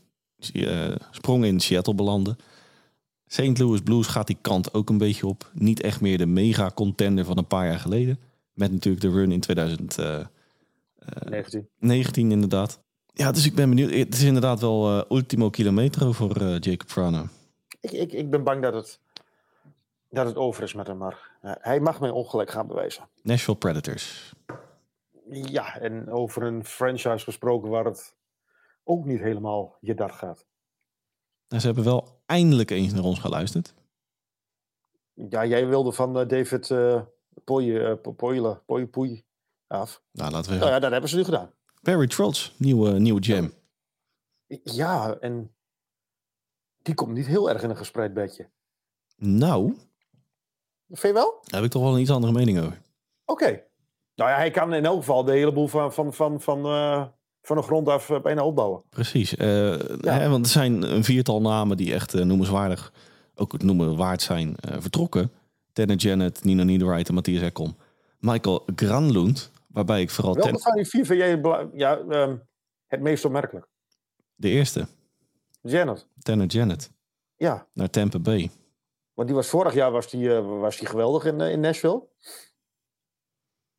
Sprong in Seattle belandde. St. Louis Blues gaat die kant ook een beetje op. Niet echt meer de mega contender van een paar jaar geleden. Met natuurlijk de run in 2019 19. inderdaad. Ja, dus ik ben benieuwd. Het is inderdaad wel eh, ultimo kilometro voor eh, Jacob Frana. Ik, ik, ik ben bang dat het, dat het over is met hem, maar eh, hij mag mij ongelijk gaan bewijzen. Nashville Predators. Ja, en over een franchise gesproken waar het ook niet helemaal je dat gaat. Nou, ze hebben wel eindelijk eens naar ons geluisterd. Ja, jij wilde van eh, David uh, uh, Poile, Poije Poei af. Nou, laten we Nou ja, dat hebben ze nu gedaan. Barry Trotz, nieuwe, nieuwe jam. Ja, en die komt niet heel erg in een gespreid bedje. Nou, Vind je wel? daar heb ik toch wel een iets andere mening over. Oké. Nou ja, hij kan in elk geval de hele boel van, van, van, van, uh, van de grond af uh, bijna opbouwen. Precies. Ja. hè, want er zijn een viertal namen die echt noemenswaardig, ook het noemen waard zijn, vertrokken. Tanner Janet, Nino Niederreiter en Matthias Ekkom. Michael Granlund, waarbij ik vooral... Welke ten... van die vier vind jij ja, um, het meest opmerkelijk? De eerste. Janet. Tanner Janet. Ja. Naar Tampa Bay. Want die was vorig jaar was die, uh, was die geweldig in, uh, in Nashville.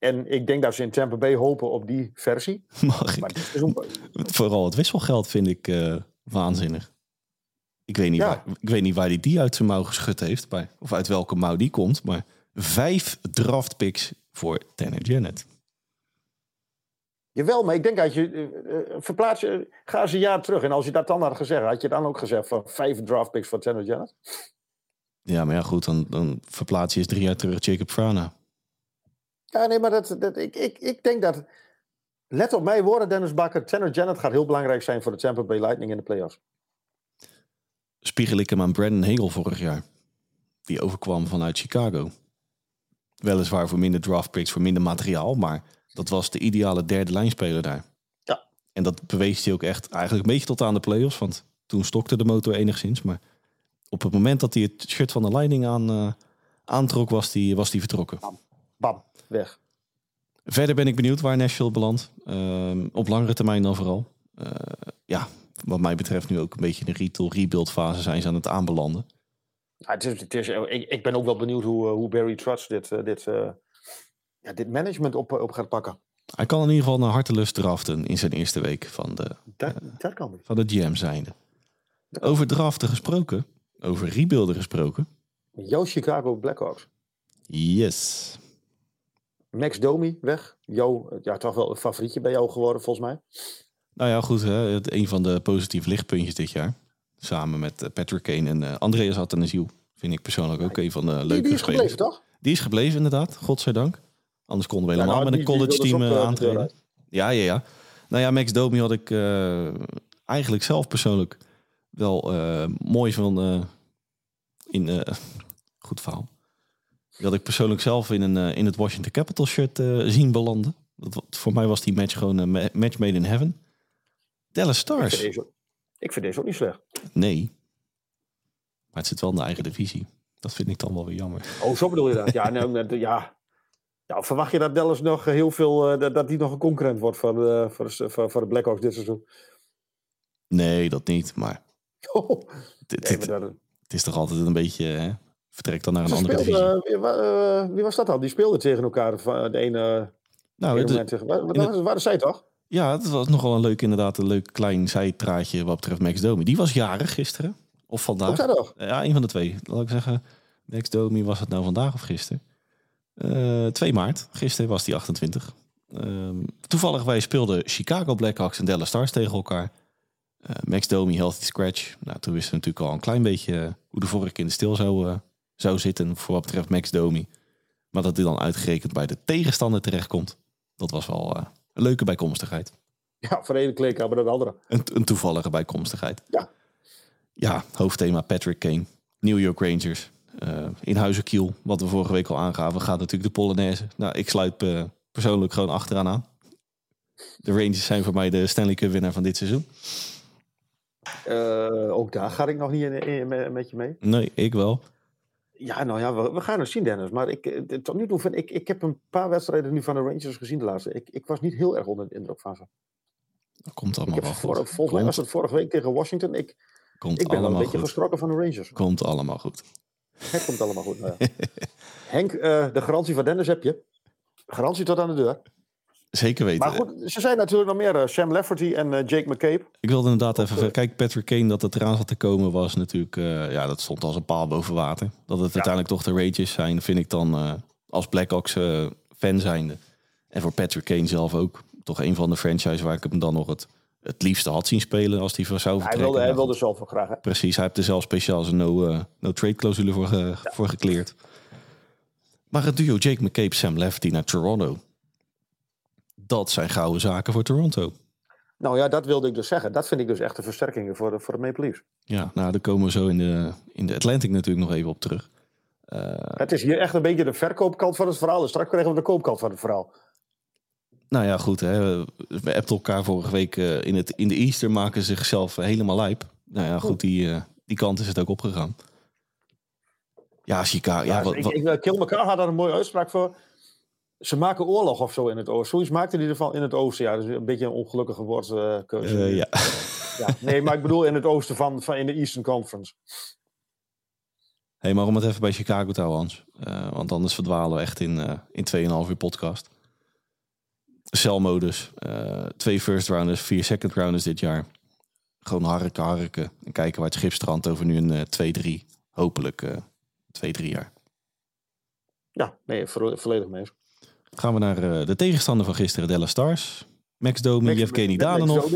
En ik denk dat ze in Tampa Bay hopen op die versie. Mag ik? Maar dit. Vooral het wisselgeld vind ik uh, waanzinnig. Ik weet, niet Ja. waar, ik weet niet waar hij die uit zijn mouw geschud heeft. Of uit welke mouw die komt. Maar vijf draftpicks voor Tanner Janet. Jawel, maar ik denk dat je uh, verplaats je, ga eens een jaar terug. En als je dat dan had gezegd, had je dan ook gezegd van vijf draftpicks voor Tanner Janet? Ja, maar ja, goed, dan, dan verplaats je eens drie jaar terug Jacob Frana. Ja, nee, maar dat, dat, ik, ik, ik denk dat. Let op mijn woorden, Dennis Bakker. Tanner Janet gaat heel belangrijk zijn voor de Tampa Bay Lightning in de playoffs. Spiegel ik hem aan Brandon Hagel vorig jaar. Die overkwam vanuit Chicago. Weliswaar voor minder draftpicks, voor minder materiaal, maar dat was de ideale derde lijnspeler daar. Ja. En dat bewees hij ook echt eigenlijk een beetje tot aan de playoffs, want toen stokte de motor enigszins. Maar op het moment dat hij het shirt van de Lightning aan, uh, aantrok, was hij was die vertrokken. Bam, bam, weg. Verder ben ik benieuwd waar Nashville belandt. Uh, op langere termijn dan vooral. Uh, ja, wat mij betreft nu ook een beetje in de retail rebuild fase zijn ze aan het aanbelanden. Ja, het is, het is, ik, ik ben ook wel benieuwd hoe, hoe Barry Trotz dit, uh, dit, ja, dit management op, op gaat pakken. Hij kan in ieder geval naar hartelust draften in zijn eerste week van de, dat, dat kan niet. van de GM zijnde. Over draften gesproken, over rebuilden gesproken. Jouw Chicago Blackhawks. Yes. Max Domi weg. Jouw, ja, toch wel een favorietje bij jou geworden, volgens mij. Nou ja, goed. Hè, het, een van de positieve lichtpuntjes dit jaar. Samen met uh, Patrick Kane en uh, Andreas Athanasiou. Vind ik persoonlijk ook een van de leuke die, die is spelers. gebleven, toch? Die is gebleven, inderdaad. Godzijdank. Anders konden we Ja, helemaal nou, met een college team de deur aantreden. Ja, ja, ja. Nou ja, Max Domi had ik eh, eigenlijk zelf persoonlijk wel eh, mooi van... eh, in, eh, goed verhaal. Die had ik persoonlijk zelf in, een, eh, in het Washington Capital shirt eh, zien belanden. Dat, voor mij was die match gewoon een ma- match made in heaven. Dallas Ik vind, Stars. deze, ik vind deze ook niet slecht. Nee. Maar het zit wel in de eigen divisie. Dat vind ik dan wel weer jammer. Oh, zo bedoel je dat? Ja, nee, ja. ja. Verwacht je dat Dallas nog heel veel... eh, dat, die nog een concurrent wordt voor de, voor de, voor, voor de Blackhawks dit seizoen? Nee, dat niet. Maar Oh, het, nee, het- maar dat- het is toch altijd een beetje... Hè? Vertrek dan naar een andere speelden, divisie. eh, wie, wa- eh, wie was dat al? Die speelden tegen elkaar. van De ene, Nou, ene het- moment tegen, wa- wat in het- waren, waren zij toch? ja, het was nogal een leuk, inderdaad, een leuk klein zijtraatje wat betreft Max Domi. Die was jarig gisteren. Of vandaag. Ook? Ja, een van de twee. Laat ik zeggen, Max Domi was het nou vandaag of gisteren? Eh 2 maart. Gisteren was die 28. Ehm, toevallig wij speelden Chicago Blackhawks en Dallas Stars tegen elkaar. Eh, Max Domi, healthy scratch. Nou, toen wisten we natuurlijk al een klein beetje eh, hoe de vork in de stil zou, eh, zou zitten voor wat betreft Max Domi. Maar dat hij dan uitgerekend bij de tegenstander terechtkomt, dat was wel eh, een leuke bijkomstigheid. Ja, voor de ene kleedkamer maar de andere. Een, een toevallige bijkomstigheid. Ja. Ja, hoofdthema Patrick Kane. New York Rangers. Eh, in Huizenkiel, wat we vorige week al aangaven, gaat natuurlijk de Polonaise. Nou, ik sluit eh, persoonlijk gewoon achteraan aan. De Rangers zijn voor mij de Stanley Cup winnaar van dit seizoen. Ook daar ga ik nog niet in, met je mee. Nee, ik wel. Ja, nou ja, we, we gaan het zien, Dennis. Maar ik, eh, tot nu toe vind ik, ik heb een paar wedstrijden nu van de Rangers gezien de laatste. Ik, ik was niet heel erg onder de indruk van ze. Dat komt Ik allemaal heb wel goed. volgens mij was het vorige week tegen Washington. Ik, Komt ik ben wel een beetje goed. geschrokken van de Rangers. Komt allemaal goed. Het komt allemaal goed. nou ja. Henk, eh, de garantie van Dennis heb je. Garantie tot aan de deur. Zeker weten. Maar goed, ze zijn natuurlijk nog meer. eh, Sam Lafferty en eh, Jake McCabe. Ik wilde inderdaad even... eh, Kijk, Patrick Kane, dat het eraan zat te komen was natuurlijk... ja, dat stond als een paal boven water. Dat het uiteindelijk toch de Rangers zijn, vind ik dan als Blackhawks fan zijnde. En voor Patrick Kane zelf ook. Toch een van de franchises waar ik hem dan nog het, het liefste had zien spelen als hij voor zou Hij vertrekken. wilde, hij wilde zelf wel graag. Hè? Precies, hij heeft er zelf speciaal zijn no, no trade clausule voor, voor gekleerd. Maar het duo Jake McCabe, Sam Lafferty naar Toronto. Dat zijn gouden zaken voor Toronto. Nou ja, dat wilde ik dus zeggen. Dat vind ik dus echt een versterking voor de, voor de Maple Leafs. Ja, nou, daar komen we zo in de, in de Atlantic natuurlijk nog even op terug. Eh, Het is hier echt een beetje de verkoopkant van het verhaal. En straks krijgen we de koopkant van het verhaal. nou ja, goed. Hè, we appten elkaar vorige week eh, in, het, in de Easter maken ze zichzelf helemaal lijp. Nou ja, goed, die, eh, die kant is het ook opgegaan. Ja, Chicago. Ja, Ja, wat, ik, wat- ik, eh, had daar een mooie uitspraak voor. Ze maken oorlog of zo in het oosten. Zoiets maakte hij ervan in het oosten. Ja, dat is een beetje een ongelukkige woordkeuze. eh, ja. Ja, nee, maar ik bedoel in het oosten van, van in de Eastern Conference. Hey, maar om het even bij Chicago te houden, Hans. Eh, want anders verdwalen we echt in, eh in 2,5 uur podcast. Celmodus. eh twee first rounders, vier second rounders dit jaar. Gewoon harken, harken. En kijken waar het schip strandt over nu een eh 2-3. Hopelijk eh 2-3 jaar. Ja, nee, vo- volledig mee. eens. Gaan we naar eh, de tegenstander van gisteren, Dallas Stars. Max Domi, Yevgeny Dalenov.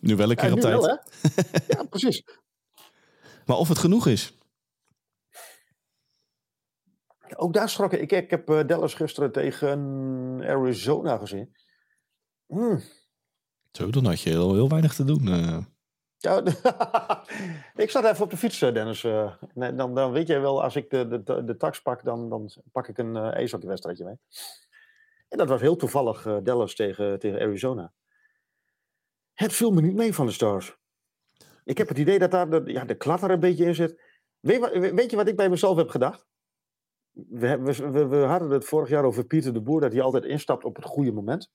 Nu wel een keer Ja, op tijd. wel, ja, precies. Maar of het genoeg is. Ook daar schrok ik. Ik, heb eh, Dallas gisteren tegen Arizona gezien. Hmm. Zo, dan had je heel, heel weinig te doen. eh. Ja, ik zat even op de fiets, Dennis. Dan, dan weet jij wel, als ik de, de, de, de tax pak, dan, dan pak ik een uh, ijshockeywedstrijdje mee. En dat was heel toevallig eh, Dallas tegen, tegen Arizona. Het viel me niet mee van de Stars. Ik heb het idee dat daar de, ja, de klatter een beetje in zit. Weet, weet je wat ik bij mezelf heb gedacht? We, we, we, hadden het vorig jaar over Pieter de Boer, dat hij altijd instapt op het goede moment.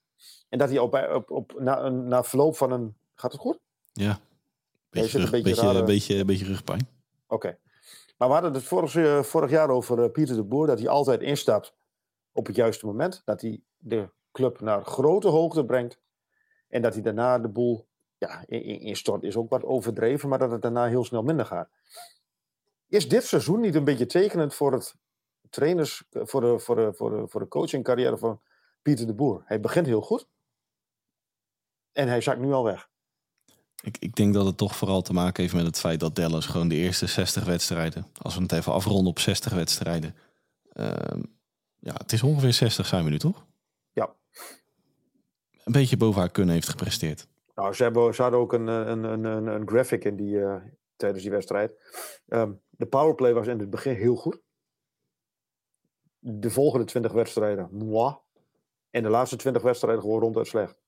En dat hij op, op, op, na, na verloop van een... Gaat het goed? ja, Ja, je beetje, een beetje beetje, rare- beetje, beetje rugpijn. Oké. Maar we hadden het vorig, eh, vorig jaar over eh, Pieter de Boer, dat hij altijd instapt op het juiste moment. Dat hij de club naar grote hoogte brengt. En dat hij daarna de boel ja, in- instort. Is ook wat overdreven, maar dat het daarna heel snel minder gaat. Is dit seizoen niet een beetje tekenend voor het trainers, voor de, voor de, voor de, voor de coachingcarrière van Pieter de Boer? Hij begint heel goed. En hij zakt nu al weg. Ik, ik denk dat het toch vooral te maken heeft met het feit dat Dallas gewoon de eerste 60 wedstrijden, als we het even afronden op 60 wedstrijden, ehm, ja, het is ongeveer 60 zijn we nu toch? Ja. Een beetje boven haar kunnen heeft gepresteerd. Nou, ze, hebben, ze hadden ook een, eh, een, een, een, een graphic in die, eh, tijdens die wedstrijd. Ehm, de powerplay was in het begin heel goed. De volgende 20 wedstrijden, moi. En de laatste 20 wedstrijden gewoon ronduit slecht.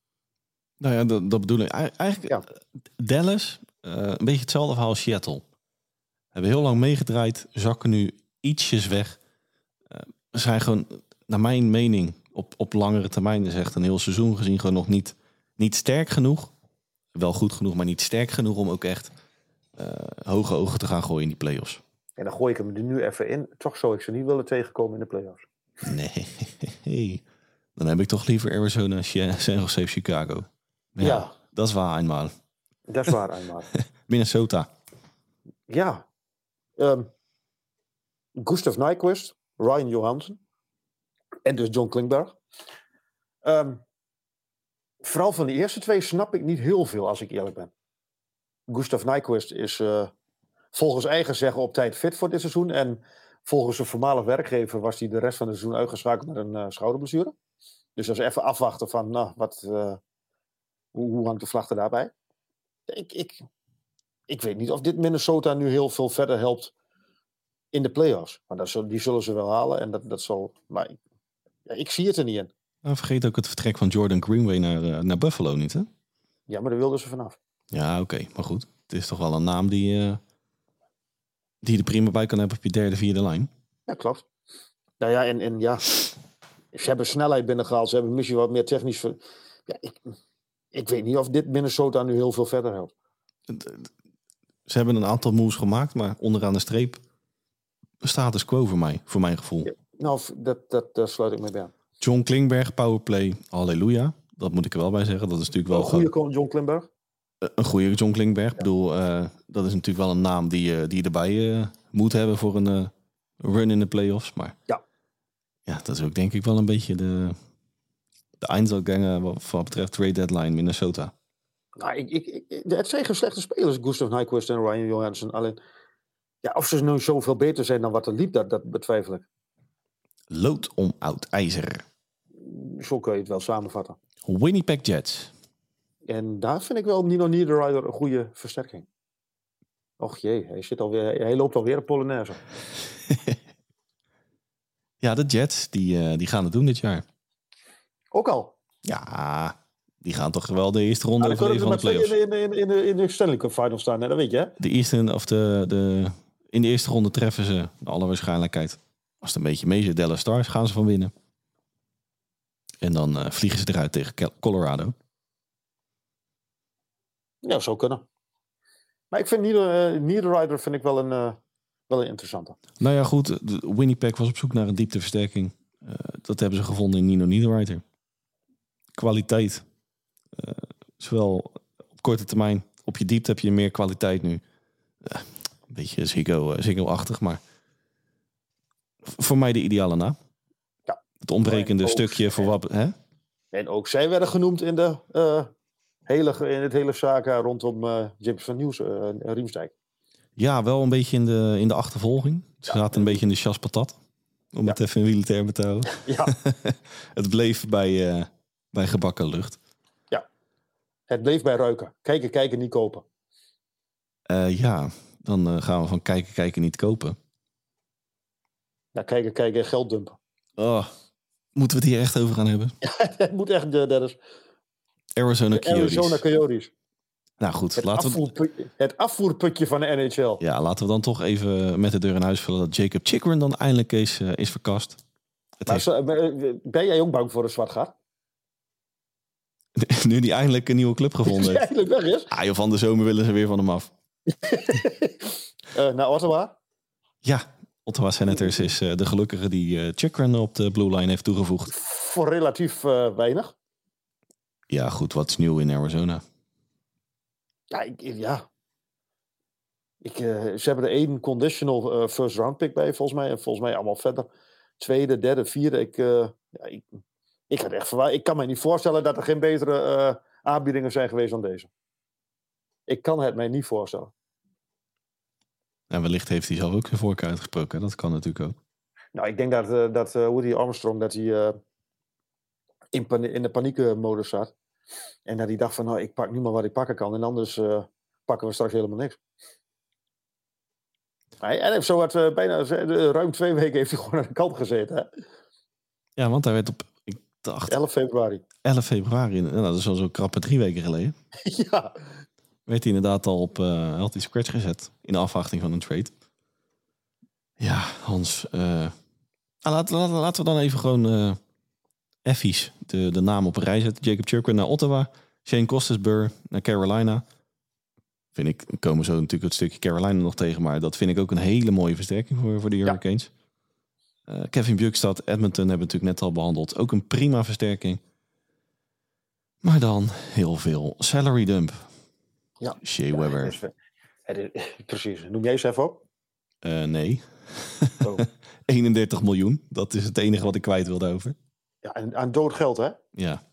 Nou ja, dat, dat bedoel ik. Ei- Eigenlijk, Ja. Dallas, eh, een beetje hetzelfde verhaal als Seattle. Hebben heel lang meegedraaid, zakken nu ietsjes weg. Zijn gewoon, naar mijn mening, op, op langere termijn, dus echt een heel seizoen gezien, gewoon nog niet, niet sterk genoeg. Wel goed genoeg, maar niet sterk genoeg om ook echt eh, hoge ogen te gaan gooien in die play-offs. En dan gooi ik hem er nu even in. Toch zou ik ze niet willen tegenkomen in de playoffs. Nee, dan heb ik toch liever Arizona, San Jose, Chicago. Ja, Ja. dat is waar eenmaal. Dat is waar, eenmaal. Minnesota. Ja. Ehm Gustav Nyquist, Ryan Johansson en dus John Klingberg. Ehm, vooral van de eerste twee snap ik niet heel veel, als ik eerlijk ben. Gustav Nyquist is eh, volgens eigen zeggen op tijd fit voor dit seizoen. En volgens zijn voormalig werkgever was hij de rest van het seizoen uitgeschakeld met een eh, schouderblessure. Dus dat is even afwachten van, nou, wat, eh, hoe, hoe hangt de vlag er daarbij? Ik, ik, ik weet niet of dit Minnesota nu heel veel verder helpt in de playoffs. Maar dat zullen, die zullen ze wel halen. En dat, dat zal, maar ik, ja, ik zie het er niet in. Nou, vergeet ook het vertrek van Jordan Greenway naar, eh, naar Buffalo niet, hè? Ja, maar daar wilden ze vanaf. Ja, oké, maar goed. Het is toch wel een naam die, eh, die je er prima bij kan hebben op je derde, vierde lijn. Ja, klopt. Nou ja, en, en ja, ze hebben snelheid binnengehaald. Ze hebben misschien wat meer technisch... ver- Ja, ik, ik weet niet of dit Minnesota nu heel veel verder helpt. Ze hebben een aantal moves gemaakt, maar onderaan de streep status quo voor mij, voor mijn gevoel. Ja. Nou, dat, dat, daar sluit ik mee bij aan. John Klingberg, powerplay, halleluja. Dat moet ik er wel bij zeggen. Dat is natuurlijk wel Een goede Con- John Klimberg. een goede John Klingberg. Ik bedoel, eh, dat is natuurlijk wel een naam die, je die je erbij eh, moet hebben voor een eh, run in de playoffs. Maar Ja. ja, dat is ook denk ik wel een beetje de, de eindselganger wat wat betreft trade deadline Minnesota. Nou, ik, ik, ik, het zijn geen slechte spelers, Gustav Nyquist en Ryan Johansson. Alleen, ja, of ze nu zoveel beter zijn dan wat er liep, dat, dat betwijfel ik. Lood om oud ijzer. Zo kun je het wel samenvatten. Winnipeg Jets. En daar vind ik wel Nino Niederreiter een goede versterking. Och jee, hij, zit alweer, hij loopt alweer een Polonaise. Ja, de Jets, die, eh, die gaan het doen dit jaar. Ook al. Ja, die gaan toch wel de eerste ronde overleven ze van de playoffs. in, de- in, de- in, de- in de Stanley Cup Final staan, hè? dat weet je hè? De eerste, of de, de, in de eerste ronde treffen ze, naar alle waarschijnlijkheid. Als het een beetje mee zit, Dallas Stars gaan ze van winnen. En dan eh, vliegen ze eruit tegen Colorado. Ja, zou kunnen. Maar ik vind Nieder, Niederreiter vind ik wel een, eh, wel een interessante. Nou ja, goed. de- Winnipeg was op zoek naar een diepteversterking. Dat hebben ze gevonden in Nino Niederreiter. Kwaliteit. Zowel op korte termijn. Op je diepte heb je meer kwaliteit nu. Beetje Ziggo, eh, Ziggo-achtig, maar... Voor mij de ideale naam. Ja. Het ontbrekende ook- stukje voor wat... Hè? En ook zij werden genoemd in, de, eh, hele, in het hele saga rondom eh, James van Nieuws eh Riemsdijk. Ja, wel een beetje in de, in de achtervolging. Ze zaten een beetje in de chas patat. Om Ja. het even in wielertermen te houden. Ja, Het bleef bij, bij gebakken lucht. het bleef bij ruiken. Kijken, kijken, niet kopen. Eh, ja, dan eh, gaan we van kijken, kijken, niet kopen. Ja, kijken, kijken, geld dumpen. Oh, moeten we het hier echt over gaan hebben? het moet echt, eh, Dennis. Arizona De Coyotes. Arizona Coyotes. Nou goed, Het, laten we, afvoerputje, het afvoerputje van de NHL. ja, laten we dan toch even met de deur in huis vullen... dat Jacob Chikrin dan eindelijk is, eh, is verkast. Het Maar heeft, zo- eh, ben jij ook bang voor een zwart gat? nu die eindelijk een nieuwe club gevonden heeft. eigenlijk weg is. Ah, joh, van de zomer willen ze weer van hem af. Eh naar Ottawa. Ja, Ottawa Senators is eh, de gelukkige die Chikrin op de blue line heeft toegevoegd. Voor relatief weinig. Ja, goed, wat is nieuw in Arizona? Ja, ik, ja. Ik, ze hebben er één conditional first round pick bij, volgens mij. En volgens mij allemaal verder. Tweede, derde, vierde. Ik, ja, ik, ik, had echt ik kan me niet voorstellen dat er geen betere aanbiedingen zijn geweest dan deze. Ik kan het mij niet voorstellen. En wellicht heeft hij zelf ook zijn voorkeur uitgesproken. Dat kan natuurlijk ook. Nou, ik denk dat, eh dat eh, Woody Armstrong dat hij, eh, in, pan- in de paniekmodus zat. En dat hij dacht van, nou, ik pak nu maar wat ik pakken kan. En anders pakken we straks helemaal niks. Hij, hij heeft zo wat, bijna ruim twee weken heeft hij gewoon aan de kant gezeten. Hè? Ja, want hij werd op, ik dacht, 11 februari. 11 februari, nou, dat is al zo'n krappe drie weken geleden, ja, werd hij inderdaad al op uh, healthy scratch gezet in de afwachting van een trade. Ja, Hans, eh, nou, laten, laten, laten we dan even gewoon eh effies de, de naam op een rij zetten. Jacob Chirkin naar Ottawa, Shane Costasburg naar Carolina. Vind ik, komen zo natuurlijk het stukje Carolina nog tegen, maar dat vind ik ook een hele mooie versterking voor, voor de Hurricanes. Uh, Kevin Bjugstad, Edmonton hebben we natuurlijk net al behandeld. Ook een prima versterking. Maar dan heel veel salary dump. Ja. Shea Weber. is- precies. Noem jij eens even op? Uh, nee. Oh. 31 miljoen. Dat is het enige wat ik kwijt wilde over. Ja, en aan dood geld, hè? Ja.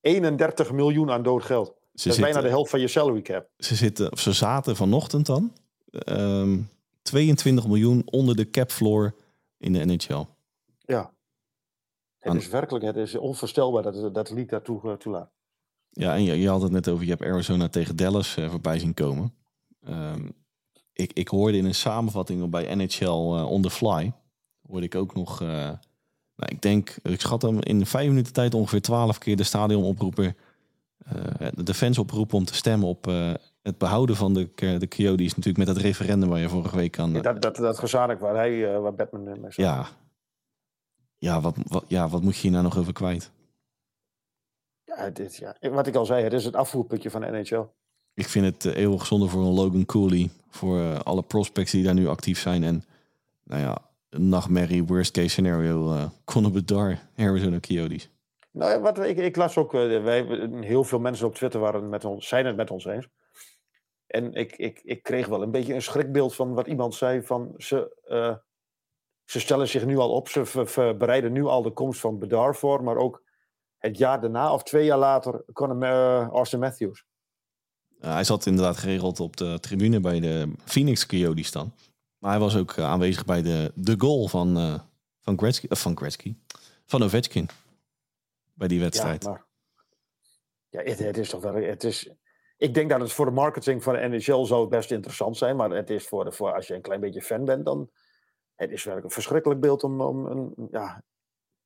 31 miljoen aan dood geld. Ze, dat is zitten, bijna de helft van je salary cap. ze, zitten, of ze zaten vanochtend dan um, 22 miljoen onder de cap floor in de NHL. Ja. Het Aan- is werkelijk, het is onvoorstelbaar dat, dat league daartoe uh, toelaat. Ja, en je, je had het net over, je hebt Arizona tegen Dallas uh, voorbij zien komen. Um, ik, ik hoorde in een samenvatting bij NHL uh, on the fly, hoorde ik ook nog, uh, nou, ik denk, ik schat hem in vijf minuten tijd ongeveer twaalf keer de stadionoproeper, uh, de fans oproepen om te stemmen op het behouden van de, de Coyotes natuurlijk met dat referendum waar je vorige week aan... Ja, dat, dat, dat waar, hij, waar Batman mee Ja. Ja wat, wat, ja, wat moet je hier nou nog over kwijt? Ja, dit, ja, wat ik al zei, het is het afvoerputje van de NHL. Ik vind het uh, eeuwig zonde voor een Logan Cooley. Voor uh, alle prospects die daar nu actief zijn. En nou ja, nachtmerrie, worst case scenario. Uh, Conor Bedard, Arizona Coyotes. Nou ja, wat, ik, ik las ook, wij, heel veel mensen op Twitter waren met ons, zijn het met ons eens. En ik, ik, ik kreeg wel een beetje een schrikbeeld van wat iemand zei. Van ze, ze stellen zich nu al op, ze bereiden nu al de komst van Bedard voor. Maar ook het jaar daarna of twee jaar later kon uh, Austin Matthews. Uh, hij zat inderdaad geregeld op de tribune bij de Phoenix Coyotes dan. Maar hij was ook uh, aanwezig bij de, de goal van, van, Gretzky, van Gretzky. Van Ovechkin. Bij die wedstrijd. Ja, maar, ja het, het, is toch wel... Het is, ik denk dat het voor de marketing van de NHL zou best interessant zijn. Maar het is voor, de, voor als je een klein beetje fan bent, dan... Het is werkelijk een verschrikkelijk beeld om, om een, ja,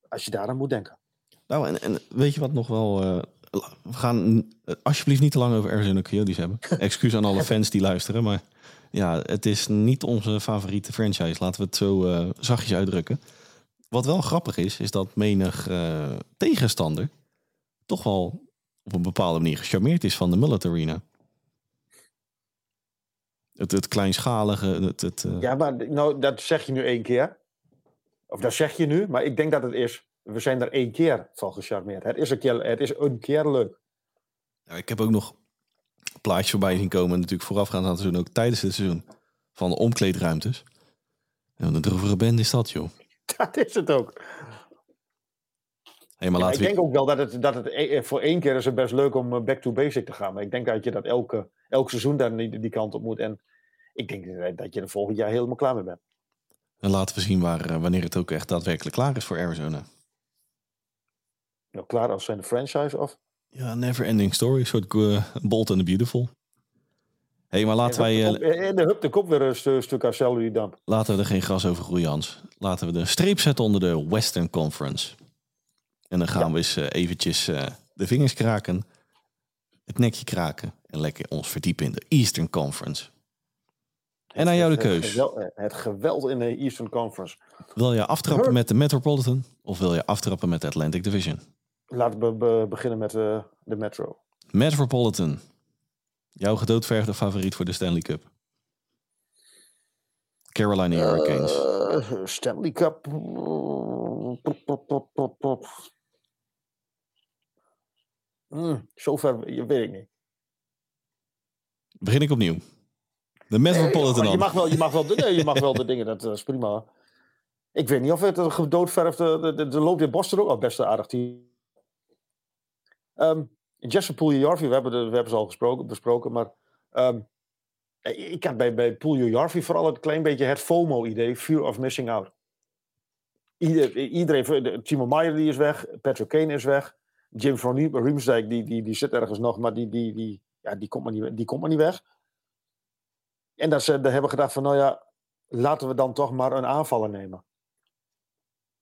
als je daar aan moet denken. Nou, en, en weet je wat nog wel... Uh, we gaan alsjeblieft niet te lang over Arizona Coyotes hebben. Excuus aan alle fans die luisteren, maar ja, het is niet onze favoriete franchise. Laten we het zo uh, zachtjes uitdrukken. Wat wel grappig is, is dat menig uh, tegenstander toch wel op een bepaalde manier gecharmeerd is van de Mullet Arena. Het, het kleinschalige, het... het uh... Ja, maar nou, dat zeg je nu één keer. Of dat zeg je nu, maar ik denk dat het is we zijn er één keer van gecharmeerd. Het is een keer, het is een keer leuk. Ja, ik heb ook nog plaatjes voorbij zien komen. Natuurlijk voorafgaand aan het seizoen, ook tijdens het seizoen. Van de omkleedruimtes. En een droevige band is dat, joh. Dat is het ook. Hey, maar ja, ik denk ook wel dat het, dat het e- voor één keer is het best leuk om back to basic te gaan. Maar ik denk dat je dat elke, elk seizoen daar die, die kant op moet. En ik denk dat je er volgend jaar helemaal klaar mee bent. En laten we zien waar, wanneer het ook echt daadwerkelijk klaar is voor Arizona. Nou, klaar als zijn de franchise of? Ja, never ending story. Een soort uh, Bolt and the Beautiful. Hé, hey, maar laten wij... Uh, en de hup de kop weer een stu stuk celery damp. Laten we er geen gras over groeien, Hans. Laten we de streep zetten onder de Western Conference. En dan gaan ja. we eens uh, eventjes uh, de vingers kraken. Het nekje kraken. En lekker ons verdiepen in de Eastern Conference. En aan jou de keus. Het geweld in de Eastern Conference. Wil je aftrappen met de Metropolitan of wil je aftrappen met de Atlantic Division? Laten we be beginnen met uh, de Metro. Metropolitan. Jouw gedoodverfde favoriet voor de Stanley Cup? Carolina Hurricanes. Uh, Stanley Cup. Pop, pop, pop, mm, zover weet ik niet. Begin ik opnieuw. De Metropolitan. Nee, je, mag wel, je, mag wel, nee, je mag wel de dingen, dat is prima. Ik weet niet of het een gedoodverfde. Er loopt in Boston ook al best een aardig team. Um, Jesse Puljujarvi, we hebben, de, we hebben ze al gesproken, besproken, maar um, ik had bij, bij Puljujarvi vooral een klein beetje het FOMO-idee, fear of missing out. Ieder, iedereen, Timo Meyer die is weg, Patrick Kane is weg, Jim van Riemsdijk die, die, die zit ergens nog, maar die, die, die, ja, die, komt maar niet, die komt maar niet weg. En dat ze hebben gedacht van, nou ja, laten we dan toch maar een aanvaller nemen.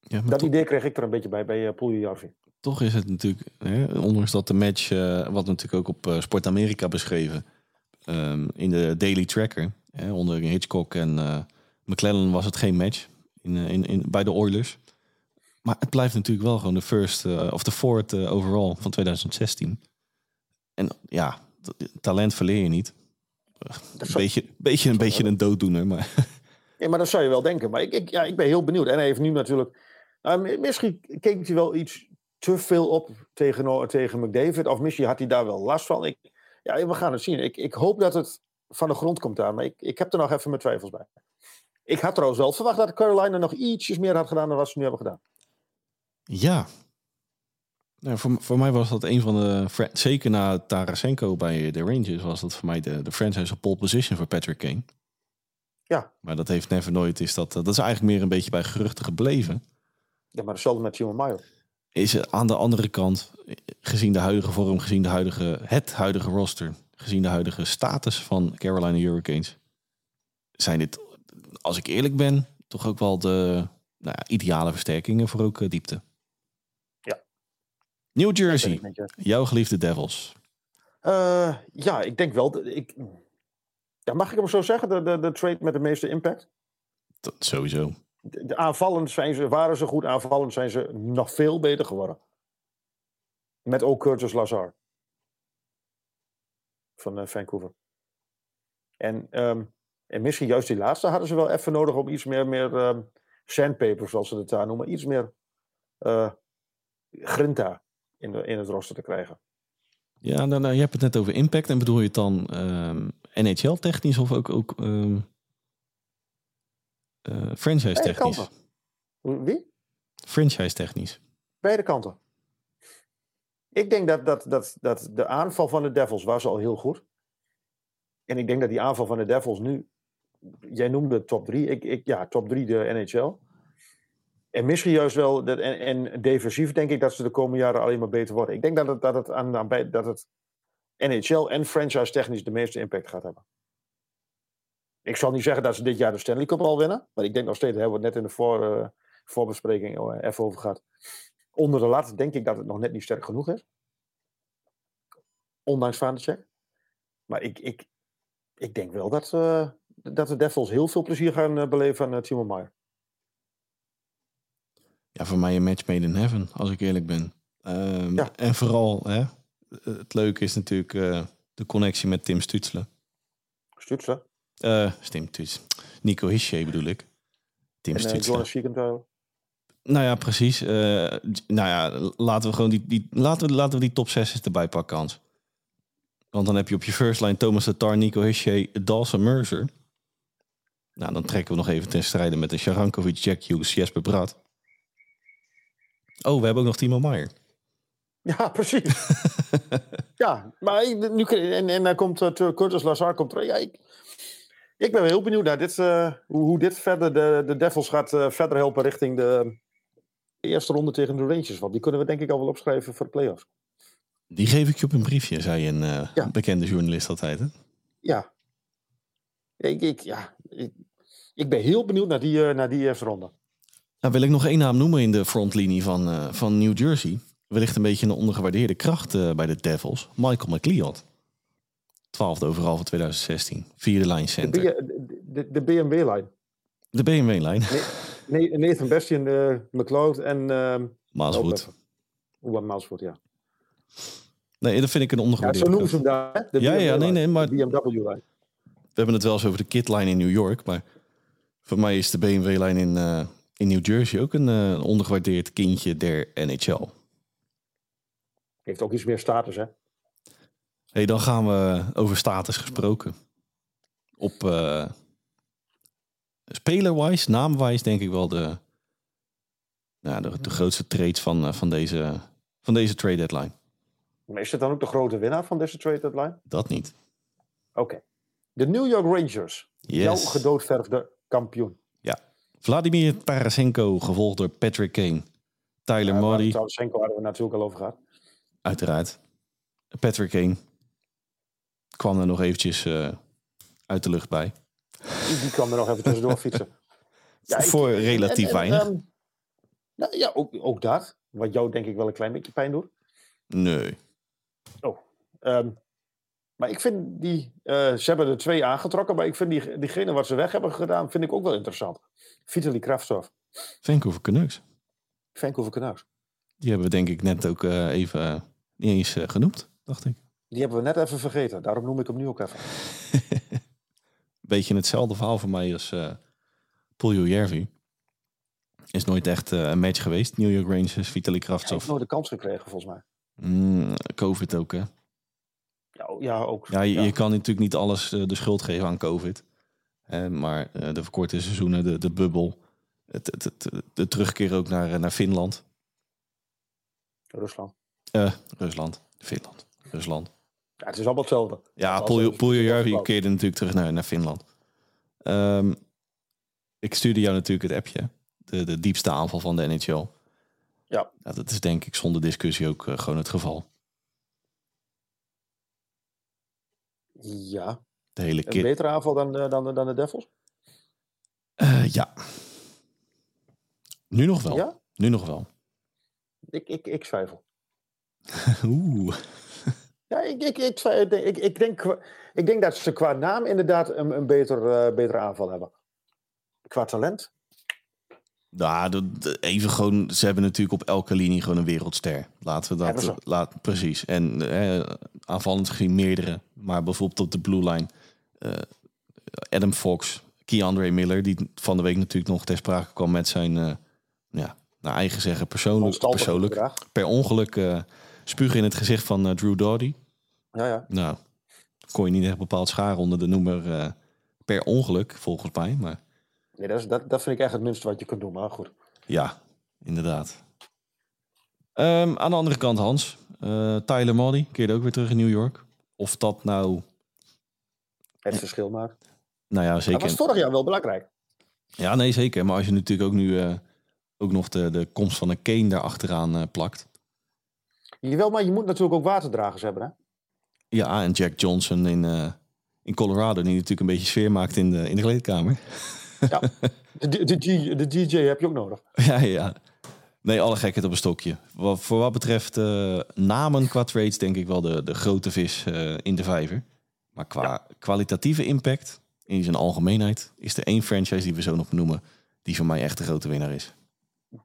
Ja, dat toch, idee kreeg ik er een beetje bij, bij uh. Toch is het natuurlijk, hè, ondanks dat de match, uh, wat natuurlijk ook op uh, Sport Amerika beschreven, um, in de Daily Tracker, hè, onder Hitchcock en uh, McClellan was het geen match in, in, in, bij de Oilers. Maar het blijft natuurlijk wel gewoon de first of de fourth overall van 2016. En ja, talent verleer je niet. Een beetje, beetje, een beetje een dooddoener, maar... Ja, maar dat zou je wel denken. Maar ik, ik, ja, ik ben heel benieuwd. En hij heeft nu natuurlijk... Nou, misschien keek hij wel iets te veel op tegen, tegen McDavid. Of misschien had hij daar wel last van. Ik, ja, we gaan het zien. Ik, ik hoop dat het van de grond komt daar. Maar ik, ik heb er nog even mijn twijfels bij. Ik had trouwens wel verwacht dat Carolina nog ietsjes meer had gedaan dan wat ze nu hebben gedaan. Ja. Nou, voor, voor mij was dat een van de... Zeker na Tarasenko bij de Rangers... was dat voor mij de, de franchise op pole position voor Patrick Kane. Ja. Maar dat heeft never nooit... Is dat, dat is eigenlijk meer een beetje bij geruchten gebleven. Ja, maar hetzelfde met Timo Meyer is aan de andere kant, gezien de huidige vorm, gezien de huidige, het huidige roster, gezien de huidige status van Carolina Hurricanes, zijn dit, als ik eerlijk ben, toch ook wel de nou ja, ideale versterkingen voor ook uh, diepte. Ja. New Jersey, jouw geliefde Devils. Eh, ja, ik denk wel. dat Ik, ja, mag ik hem zo zeggen? De, de, de trade met de meeste impact? Dat sowieso. De, aanvallend zijn ze, waren ze goed. Aanvallend zijn ze nog veel beter geworden. Met ook Curtis Lazar. Van eh, Vancouver. En, ehm, en misschien juist die laatste hadden ze wel even nodig om iets meer, meer ehm, sandpaper, zoals ze het daar noemen. Iets meer eh, grinta in, in het roster te krijgen. Ja, dan, nou, je hebt het net over impact. En bedoel je het dan ehm, NHL-technisch of ook, ook eh, franchise-technisch? Beide kanten. Wie? Franchise-technisch. Beide kanten. Ik denk dat, dat, dat, dat de aanval van de Devils was al heel goed. En ik denk dat die aanval van de Devils nu... Jij noemde top 3. Ik, ik, ja, top 3 de NHL. En misschien juist wel... Dat, en, en defensief denk ik dat ze de komende jaren alleen maar beter worden. Ik denk dat het, dat het, aan, aan, bij- dat het NHL en franchise technisch de meeste impact gaat hebben. Ik zal niet zeggen dat ze dit jaar de Stanley Cup al winnen. Maar ik denk nog steeds, daar hebben we het net in de voor, eh, voorbespreking eh, even over gehad. Onder de lat denk ik dat het nog net niet sterk genoeg is. Ondanks Vanacek. Maar ik, ik, ik denk wel dat, eh, dat de Devils heel veel plezier gaan beleven aan uh, Timo Meyer. Ja, voor mij een match made in heaven, als ik eerlijk ben. Ehm, Ja. En vooral, hè, het leuke is natuurlijk de connectie met Tim Stutzle. Stutzler. Eh Tim Stutzle. Nico Hische bedoel ik. Tim En uh. Jonas Siegenthaler. Nou ja, precies. Eh, nou ja, laten we gewoon die, die, laten we, laten we die top 6 eens erbij pakken, Hans. Want dan heb je op je first line Thomas Tatar, Nico Hische, Dawson Mercer. Nou, dan trekken we nog even ten strijde met een Sharankovic, Jack Hughes, Jesper Brad. Oh, we hebben ook nog Timo Meyer. Ja, precies. ja, maar nu, en, en dan komt uh, Curtis Lazar komt terug. Ja, ik, ik ben heel benieuwd naar dit, eh, hoe, hoe dit verder de, de Devils gaat eh, verder helpen richting de eerste ronde tegen de Rangers. Want die kunnen we denk ik al wel opschrijven voor de playoffs. Die geef ik je op een briefje, zei een eh, Ja. bekende journalist altijd. Hè? Ja. Ik, ik, ja, ik, ik ben heel benieuwd naar die, naar die eerste ronde. Nou, wil ik nog één naam noemen in de frontlinie van, van New Jersey. Wellicht een beetje een ondergewaardeerde kracht bij de Devils. Michael McLeod. Twaalfde overal van 2016. Vierde line center. De, de, de BMW-lijn. De BMW-lijn. Nee, Nathan Bastian, eh McLeod en... ehm Maaswood. Oeh, Maasvoort, ja. Nee, dat vind ik een ja. ondergewaardeerde Zo noemen ze hem daar, hè? De Ja, ja, nee, nee, maar- BMW-lijn. We hebben het wel eens over de kitlijn in New York. Maar voor mij is de BMW-lijn in, eh, in New Jersey ook een eh, ondergewaardeerd kindje der NHL. Heeft ook iets meer status, hè? Hey, dan gaan we over status gesproken. Op eh speler-wise, naam-wise denk ik wel de, nou, de, de grootste trades van, eh, van, deze, van deze trade deadline. Maar is het dan ook de grote winnaar van deze trade deadline? Dat niet. Oké. De New York Rangers. Jouw Yes. gedoodverfde kampioen. Vladimir Tarasenko, gevolgd door Patrick Kane. Tyler Ja, Murray, Tarasenko hadden we natuurlijk al over gehad. uiteraard. Patrick Kane kwam er nog eventjes eh, uit de lucht bij. Die, kwam er nog even tussendoor fietsen. Ja, ik- Voor relatief en- en, weinig. ehm, nou, ja, ook, ook dat. Wat jou denk ik wel een klein beetje pijn doet. nee. Ehm, maar ik vind die... eh, ze hebben er twee aangetrokken, maar ik vind die, diegene wat ze weg hebben gedaan, vind ik ook wel interessant. Vitaly Kravtsov. Vancouver Canucks. Vancouver Canucks. Die hebben we denk ik net ook eh, even niet eens genoemd, dacht ik. Die hebben we net even vergeten. Daarom noem ik hem nu ook even. Beetje hetzelfde verhaal voor mij als eh Poljo Järvi. Is nooit echt eh, een match geweest. New York Rangers, Vitaly Hij heeft Kravtsov. nooit de kans gekregen, volgens mij. Mm, Covid ook, hè? Ja, ja ook. Ja, je, je kan natuurlijk niet alles eh, de schuld geven aan Covid. Eh, maar eh, de verkorte seizoenen, de, de bubbel, het, het, het- de terugkeer ook naar, eh, naar Finland. Rusland. Eh, Rusland, Finland, Rusland. Ja, het is allemaal hetzelfde. Ja, afgebouwd. keerde natuurlijk terug naar, naar Finland. Ehm, ik stuurde jou natuurlijk het appje. De, de diepste aanval van de NHL. Ja. dat is denk ik zonder discussie ook eh, gewoon het geval. Ja, De hele een kit. betere aanval dan, eh, dan, dan de Devils? Eh, ja. Nu nog wel. Ja? Nu nog wel. Ik, ik, ik twijfel. Oeh. Ja, ik, ik, ik, ik, ik, denk, ik denk dat ze qua naam inderdaad een, een beter, eh, betere aanval hebben. Qua talent. Nou, even gewoon, ze hebben natuurlijk op elke linie gewoon een wereldster. Laten we dat, laat, precies. En eh, aanvallend gezien meerdere. Maar bijvoorbeeld op de blue line, eh, Adam Fox, Keandre Miller, die van de week natuurlijk nog ter sprake kwam met zijn, eh, ja, naar eigen zeggen, persoonlijk, persoonlijk per ongeluk spugen in het gezicht van eh, Drew Doughty. Ja, ja. Nou, kon je niet echt bepaald scharen onder de noemer eh, per ongeluk, volgens mij. Maar Nee, dat, is, dat, dat vind ik echt het minste wat je kunt doen. Maar goed. ja, inderdaad. Ehm, aan de andere kant, Hans. eh, Tyler Moddy keerde ook weer terug in New York. Of dat nou, Het verschil maakt. nou ja, Dat zeker. was vorig jaar wel belangrijk. Ja, nee, zeker. Maar als je natuurlijk ook nu ook nog de, de komst van een Kane daar achteraan plakt. Jawel, maar je moet natuurlijk ook waterdragers hebben. Hè? Ja, en Jack Johnson in, eh, in Colorado, die natuurlijk een beetje sfeer maakt in de, in de kleedkamer. Ja. De, de, de, de DJ heb je ook nodig. Ja, ja. Nee, alle gekheid op een stokje. Wat, voor wat betreft eh, namen qua trades denk ik wel de, de grote vis eh, in de vijver. Maar qua kwalitatieve impact, in zijn algemeenheid, is er één franchise die we zo nog noemen, die voor mij echt de grote winnaar is.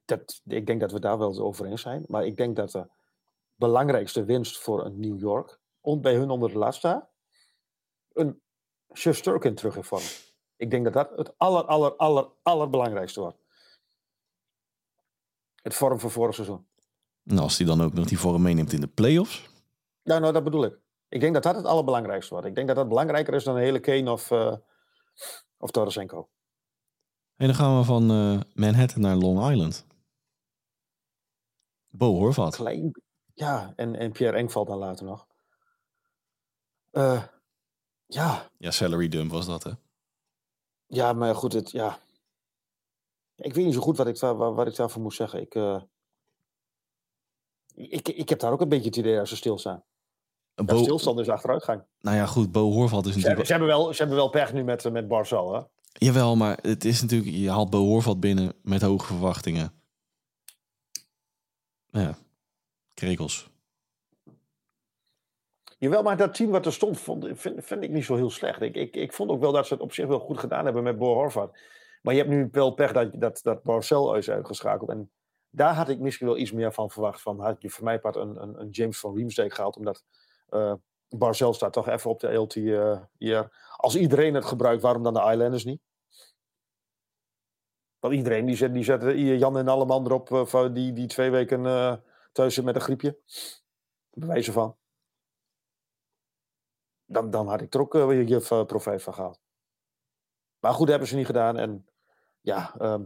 Dat, ik denk dat we daar wel over eens zijn. Maar ik denk dat belangrijkste winst voor een New York, ont bij hun onder de lat staat, een Shusterkin terug in vorm. Ik denk dat dat het aller, aller, aller, allerbelangrijkste wordt. Het vorm van vorig seizoen. En als hij dan ook nog die vorm meeneemt in de playoffs, Ja, nou, dat bedoel ik. Ik denk dat dat het allerbelangrijkste wordt. Ik denk dat dat belangrijker is dan een hele Kane of, eh of Tarasenko. en dan gaan we van eh, Manhattan naar Long Island. Bo Horvat. Klein. Ja, en, en Pierre Eng valt dan later nog. Eh, ja, Ja, salary dump was dat, hè? ja, maar goed, het, ja. Ik weet niet zo goed wat ik, daar, wat, wat ik daarvoor moet zeggen. Ik, eh, ik, ik heb daar ook een beetje het idee als ze stilstaan. Ja, Bo, stilstand is achteruitgang. nou ja, goed, Bo Horvat is Ze natuurlijk... ze, hebben wel, ze hebben wel pech nu met, met Barcel, hè? Jawel, maar het is natuurlijk... Je haalt Bo Horvat binnen met hoge verwachtingen. Ja, krekels. Jawel, maar dat team wat er stond, vond, vind, vind ik niet zo heel slecht. Ik, ik, ik vond ook wel dat ze het op zich wel goed gedaan hebben met Bo Horvat. Maar je hebt nu wel pech dat, dat, dat is uitgeschakeld. En daar had ik misschien wel iets meer van verwacht. Van had je voor mij part een, een, een James van Riemsdijk gehaald. Omdat eh Barcel staat toch even op de LT eh, hier. Als iedereen het gebruikt, waarom dan de Islanders niet? Want iedereen die zet, die zet Jan en Alleman erop. van die, die twee weken eh, thuis zit met een griepje. Bewijzen van dan, dan had ik er ook eh, weer je eh, profijt van gehad. Maar goed, dat hebben ze niet gedaan. En ja, ehm,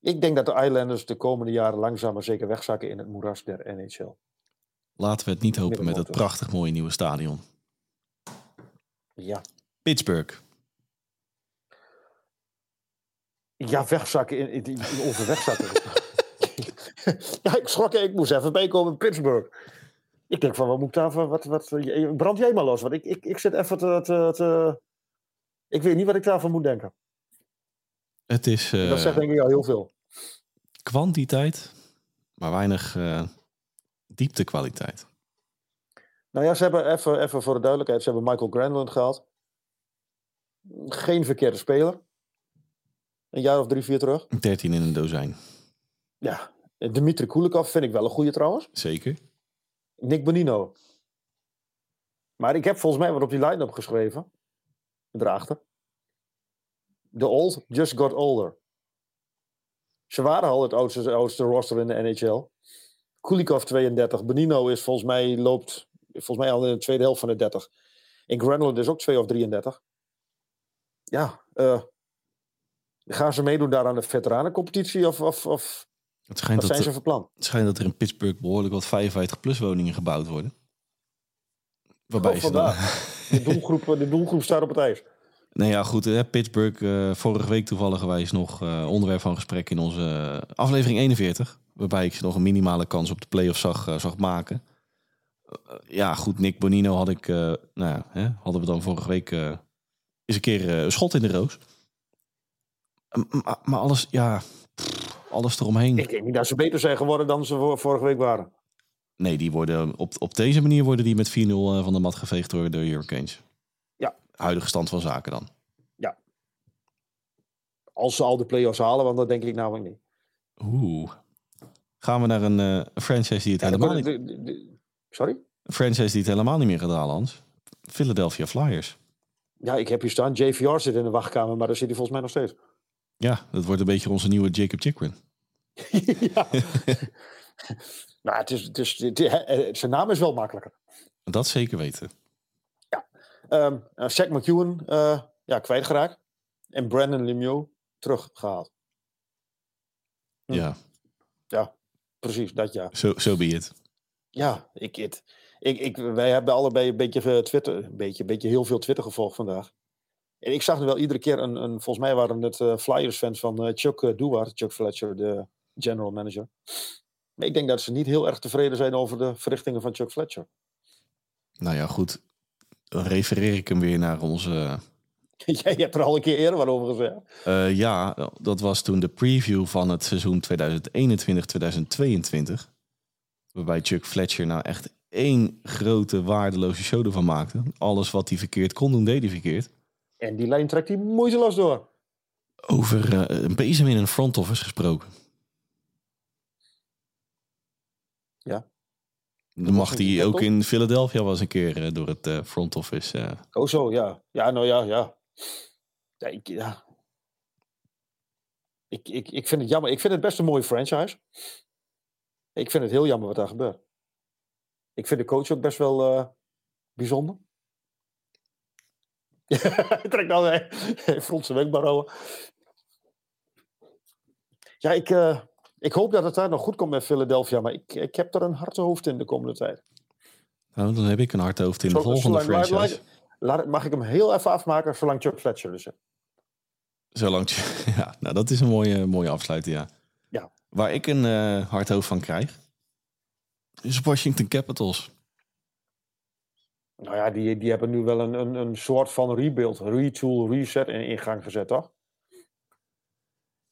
ik denk dat de Islanders de komende jaren langzaam maar zeker wegzakken in het moeras der NHL. Laten we het niet hopen met het prachtig mooie nieuwe stadion. Ja, Pittsburgh. ja wegzakken in, in, in over wegzakken. ja, ik schrok, ik moest even bijkomen in Pittsburgh. Ik denk van, wat moet ik daarvoor, wat, wat, brand jij maar los, want ik, ik, ik zit even te, te, te- Ik weet niet wat ik daarvan moet denken. Het is eh, Dat zegt denk ik al heel veel. kwantiteit, maar weinig eh dieptekwaliteit. Nou ja, ze hebben even, even voor de duidelijkheid, ze hebben Michael Granlund gehaald. Geen verkeerde speler. Een jaar of drie, vier terug. 13 in een dozijn, Ja, Dimitri Kulikov vind ik wel een goede trouwens. zeker. Nick Bonino. Maar ik heb volgens mij wat op die line-up geschreven. Erachter. The old just got older. Ze waren al het oudste, oudste roster in de NHL. Kulikov 32. Bonino is volgens mij, loopt volgens mij al in de tweede helft van de 30. En Granlund is ook 2 of 33. Ja, eh, gaan ze meedoen daar aan de veteranencompetitie? Of, of, of Het schijnt, wat dat, zijn ze er- van plan? het schijnt dat er in Pittsburgh behoorlijk wat 55-plus woningen gebouwd worden. Waarbij ze dan... De doelgroep, de doelgroep staat op het ijs. Nee, ja, goed. Hè, Pittsburgh, eh, vorige week toevallig geweest nog eh, onderwerp van gesprek in onze aflevering 41. Waarbij ik ze nog een minimale kans op de play-off zag, eh, zag maken. Ja, goed. Nick Bonino had ik, nou ja, hè, hadden we dan vorige week eens een keer een schot in de roos. Maar, maar alles, ja, alles eromheen. Ik denk niet dat ze beter zijn geworden dan ze vor- vorige week waren. Nee, die worden op, op deze manier worden die met 4-0 van de mat geveegd door de Hurricanes. Ja. Huidige stand van zaken dan. Als ze al de play-offs halen, want dat denk ik namelijk niet. Oeh. Gaan we naar een eh, een franchise die het Ja, helemaal niet... de- de- de- sorry? Een franchise die het helemaal niet meer gaat halen, Hans. Philadelphia Flyers. Ja, ik heb hier staan. JVR zit in de wachtkamer, maar daar zit hij volgens mij nog steeds. Ja, dat wordt een beetje onze nieuwe Jacob Chikrin. ja. nou, het is, het is, het- eh, zijn naam is wel makkelijker. Dat zeker weten. Uh, Zach McEwen eh, ja, kwijtgeraakt. En Brandon Lemieux teruggehaald. Hm. Ja, Ja, precies, dat ja. zo so be it. Ja, ik, het, ik, ik, wij hebben allebei een beetje eh, Twitter, een beetje, een beetje heel veel Twitter gevolgd vandaag. En ik zag nu wel iedere keer een, een volgens mij waren het eh, Flyers-fans van eh, Chuck uh, Chuck Fletcher, de general manager. Maar ik denk dat ze niet heel erg tevreden zijn over de verrichtingen van Chuck Fletcher. Nou ja, goed. Dan refereer ik hem weer naar onze... Jij hebt er al een keer eerder wat over gezegd. Ja, dat was toen de preview van het seizoen 2021-2022. Waarbij Chuck Fletcher nou echt één grote waardeloze show ervan maakte. Alles wat hij verkeerd kon doen, deed hij verkeerd. En die lijn trekt hij moeiteloos door. Over eh, een bezem in een front office gesproken. Ja. Dan mag hij ook in Philadelphia wel eens een keer eh, door het eh, front office. Oh zo, ja. Ja, nou ja, ja. ja, ik, ja. Ik, ik, ik vind het jammer. Ik vind het best een mooie franchise. Ik vind het heel jammer wat daar gebeurt. Ik vind de coach ook best wel bijzonder. Al hij front zijn wenkbrauwen. Ja, ik, eh, ik hoop dat het daar nog goed komt met Philadelphia. Maar ik, ik heb er een harte hoofd in de komende tijd. Nou, dan heb ik een hard hoofd in de volgende zolang- franchise. laat- laat- mag ik hem heel even afmaken zolang Chuck Fletcher er zit? Zolang, ja, nou dat is een mooie, mooie afsluiting, ja. Ja. Waar ik een eh hard hoofd van krijg, is Washington Capitals. Nou ja, die, die hebben nu wel een, een, een soort van rebuild, retool, reset in, in gang gezet, toch?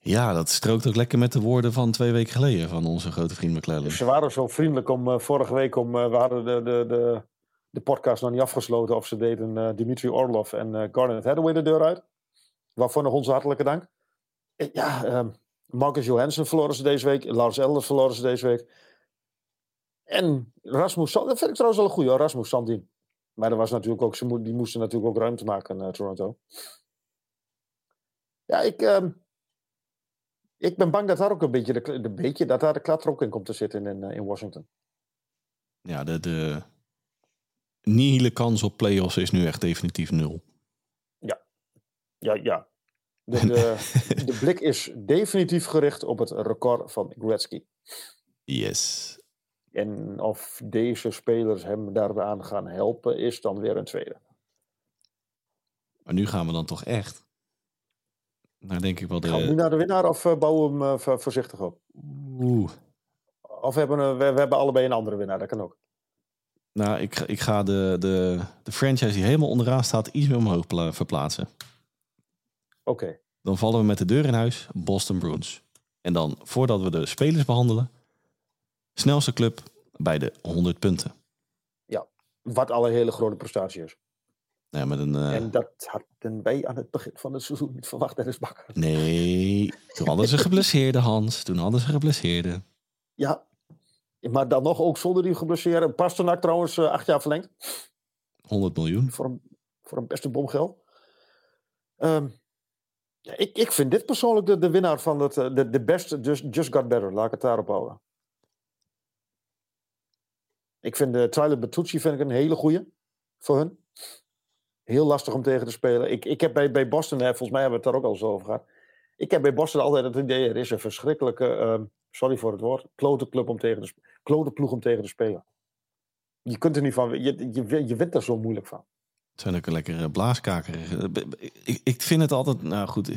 Ja, dat strookt ook lekker met de woorden van twee weken geleden van onze grote vriend McClellan. Ze waren zo vriendelijk om eh, vorige week, om, eh, we hadden de, de, de, de podcast nog niet afgesloten, of ze deden eh, Dimitri Orlov en Garnet Hathaway de deur uit. Waarvoor nog onze hartelijke dank. Ja, ehm, Marcus Johansson verloren ze deze week, Lars Elders verloren ze deze week. En Rasmus Sand, dat vind ik trouwens wel een hoor, Rasmus Sandin. Maar er was natuurlijk ook, ze mo- die moesten natuurlijk ook ruimte maken, eh, Toronto. Ja, ik, ehm, ik ben bang dat daar ook een beetje, de, de beetje dat daar de ook in komt te zitten in, eh, in Washington. Ja, de, de nihile kans op play-offs is nu echt definitief nul. Ja, ja. De, de, de blik is definitief gericht op het record van Gretzky. Yes. En of deze spelers hem daarbaan gaan helpen, is dan weer een tweede. Maar nu gaan we dan toch echt. Nou denk ik wel Gaan we nu de... naar de winnaar of eh, bouwen we hem eh, vo- voorzichtig op? Oeh. Of hebben we, we, we hebben allebei een andere winnaar, dat kan ook. Nou, ik, ga- ik ga de, de, de franchise die helemaal onderaan staat iets meer omhoog pla- verplaatsen. Oké, Dan vallen we met de deur in huis, Boston Bruins. En dan, voordat we de spelers behandelen, snelste club bij de 100 punten. wat alle hele grote prestatie is. Nou, met een, eh, En dat hadden wij aan het begin van het seizoen niet verwacht, Dennis Bakker. Nee, toen hadden ze geblesseerde Hans. Toen hadden ze geblesseerde. Ja, maar dan nog ook zonder die geblesseerde. Pasternak trouwens eh, acht jaar verlengd. 100 miljoen. voor een, voor een beste bomgeld. Ehm, ja, ik, ik vind dit persoonlijk de, de winnaar van het, eh, de, de beste just, just Got Better. Laat ik het daarop houden. Ik vind de Tyler Bertucci vind ik een hele goeie voor hun. Heel lastig om tegen te spelen. Ik, ik heb bij, bij Boston, hè, volgens mij hebben we het daar ook al eens over gehad. Ik heb bij Boston altijd het idee, er is een verschrikkelijke, ehm, sorry voor het woord, klote club om tegen te klote ploeg om tegen te spelen. Je kunt er niet van, je, je, je wint er zo moeilijk van. Het zijn ook een lekkere blaaskaker. Ik, ik vind het altijd, nou goed,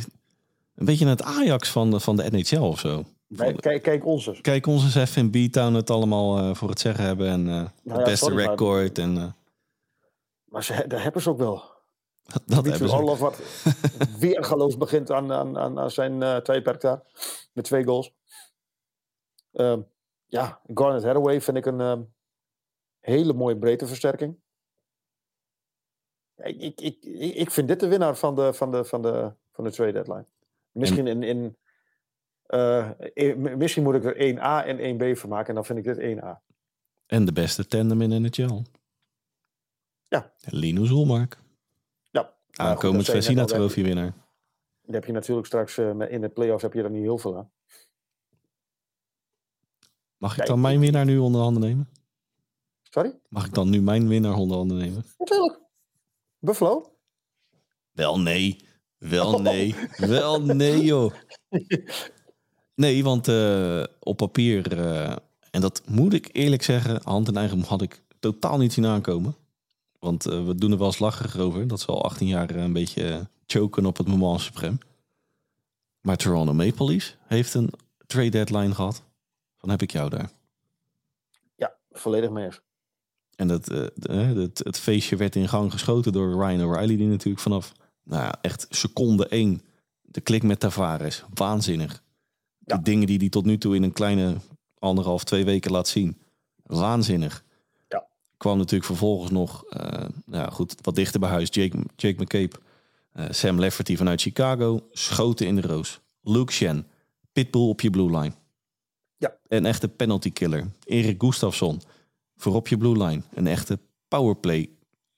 een beetje het Ajax van de, van de NHL of zo. Wij- Kijk, kijk ons eens. Kijk ons eens even in B-Town het allemaal eh, voor het zeggen hebben. En eh, het ja, beste sorry, maar- record. En eh, Maar ze, daar hebben ze ook wel. dat Dimitri hebben ze. ook. Orlov wat weergaloos begint aan, aan, aan, aan zijn eh tijdperk daar. Met twee goals. Ehm, ja, Garnet Hathaway vind ik een, ehm, Hele mooie breedteversterking. Ik, ik, ik, ik vind dit de winnaar van de, van de, van de, van de trade deadline. Misschien in. in uh, misschien moet ik er 1A en 1B van maken en dan vind ik dit 1A. En de beste tandem in NHL. Ja. Linus Ulmark. Ja. Aankomend Vezina trofee winnaar. Dan heb je natuurlijk straks uh, in de playoffs heb je er niet heel veel aan. Mag ik dan mijn winnaar nu onder handen nemen? Sorry? Mag ik dan nu mijn winnaar onder handen nemen? Natuurlijk. Buffalo? Wel nee. Wel oh. nee. Wel nee, joh. Nee, want uh, op papier, uh, en dat moet ik eerlijk zeggen, hand en eigen had ik totaal niet zien aankomen. Want uh, we doen er wel eens lacherig over. Dat ze al 18 jaar een beetje choken op het moment supreme. Maar Toronto Maple Leafs heeft een trade deadline gehad. Dan heb ik jou daar. Ja, volledig mee eens. En dat, het, het feestje werd in gang geschoten door Ryan O'Reilly, die natuurlijk vanaf nou ja, echt seconde één de klik met Tavares. Waanzinnig. De dingen die hij tot nu toe in een kleine anderhalf, twee weken laat zien. Waanzinnig. Ja. Kwam natuurlijk vervolgens nog, uh, ja, goed, wat dichter bij huis. Jake, Jake McCabe, uh, Sam Lefferty vanuit Chicago. Schoten in de roos. Luke Shen, pitbull op je blue line. Ja. Een echte penalty killer. Erik Gustafsson, voorop je blue line. Een echte powerplay,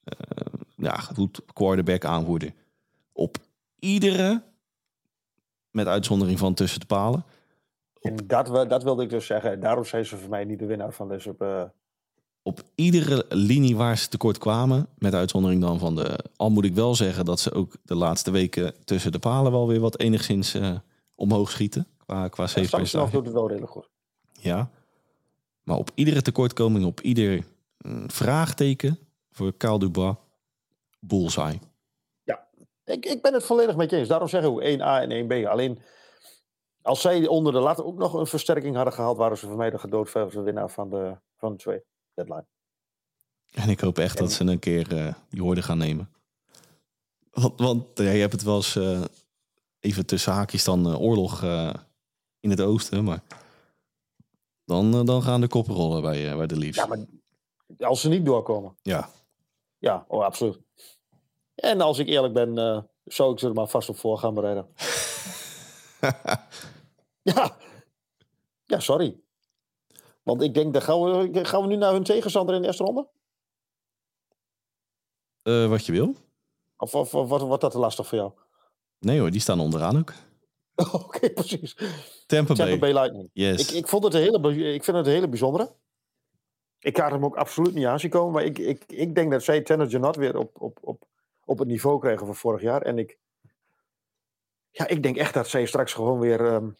uh, ja, goed quarterback aanvoerder. Op iedere, met uitzondering van tussen de palen. En dat, dat wilde ik dus zeggen. Daarom zijn ze voor mij niet de winnaar van deze. Uh... Op iedere linie waar ze tekort kwamen, met uitzondering dan van de. Al moet ik wel zeggen dat ze ook de laatste weken tussen de palen wel weer wat enigszins uh, omhoog schieten. Qua, qua save percentage. doet het wel redelijk goed. Ja. Maar op iedere tekortkoming, op ieder mm, vraagteken voor Kaal Dubois, bullseye. Ja, ik, ik ben het volledig met je eens. Daarom zeggen we 1A en 1B. Alleen, als zij onder de lat ook nog een versterking hadden gehaald, waren ze voor mij de gedoodverfde winnaar van de, van de twee deadline. En ik hoop echt dat ze een keer uh, die hoorde gaan nemen. Want, want ja, je hebt het wel eens uh, even tussen haakjes dan uh, oorlog in het oosten, maar dan, eh, dan gaan de koppen rollen bij, eh, bij de Leafs. Ja, maar als ze niet doorkomen. Ja. Ja, oh, absoluut. En als ik eerlijk ben, uh, zou ik ze er maar vast op voor gaan bereiden. ja. Ja, sorry. Want ik denk, dat gaan we, gaan we nu naar hun tegenstander in de eerste ronde? Uh, wat je wil. Of, of, of wat wordt dat te lastig voor jou? Nee hoor, die staan onderaan ook. Oké, precies. Tampa Bay. Tampa Bay Lightning. Yes. Ik, ik, vond het een hele, ik vind het een hele bijzondere. Ik had hem ook absoluut niet aanzien komen. Maar ik, ik, ik denk dat zij Tanner Janot weer op, op, op, op het niveau krijgen van vorig jaar. En ik, ja, ik denk echt dat zij straks gewoon weer um,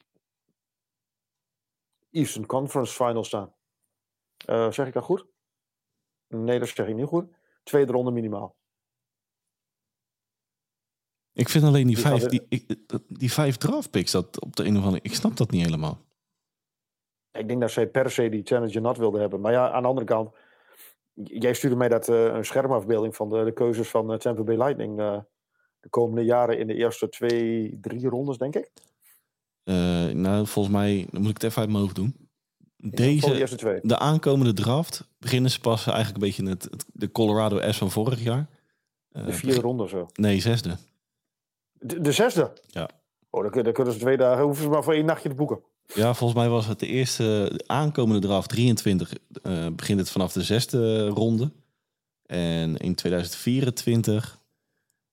Eastern Conference Final staan. Uh, zeg ik dat goed? Nee, dat zeg ik niet goed. Tweede ronde minimaal. Ik vind alleen die, vijf, die, ik, die vijf draftpicks, dat op de een of andere... Ik snap dat niet helemaal. Ik denk dat zij per se die Challenger Nat wilden hebben. Maar ja, aan de andere kant... Jij stuurde mij dat uh, een schermafbeelding van de, de keuzes van uh, Tampa Bay Lightning... Uh, de komende jaren in de eerste twee, drie rondes, denk ik. Nou, volgens mij... Dan moet ik het even uit mijn hoofd doen. Deze, de, de aankomende draft beginnen ze pas eigenlijk een beetje het, het de Colorado S van vorig jaar. De vierde ronde zo. Nee, zesde. De, de zesde? Ja. Oh, dan, dan kunnen ze twee dagen, hoeven ze maar voor één nachtje te boeken. Ja, volgens mij was het de eerste de aankomende draft 23. Uh, begint het vanaf de zesde ronde. En in 2024,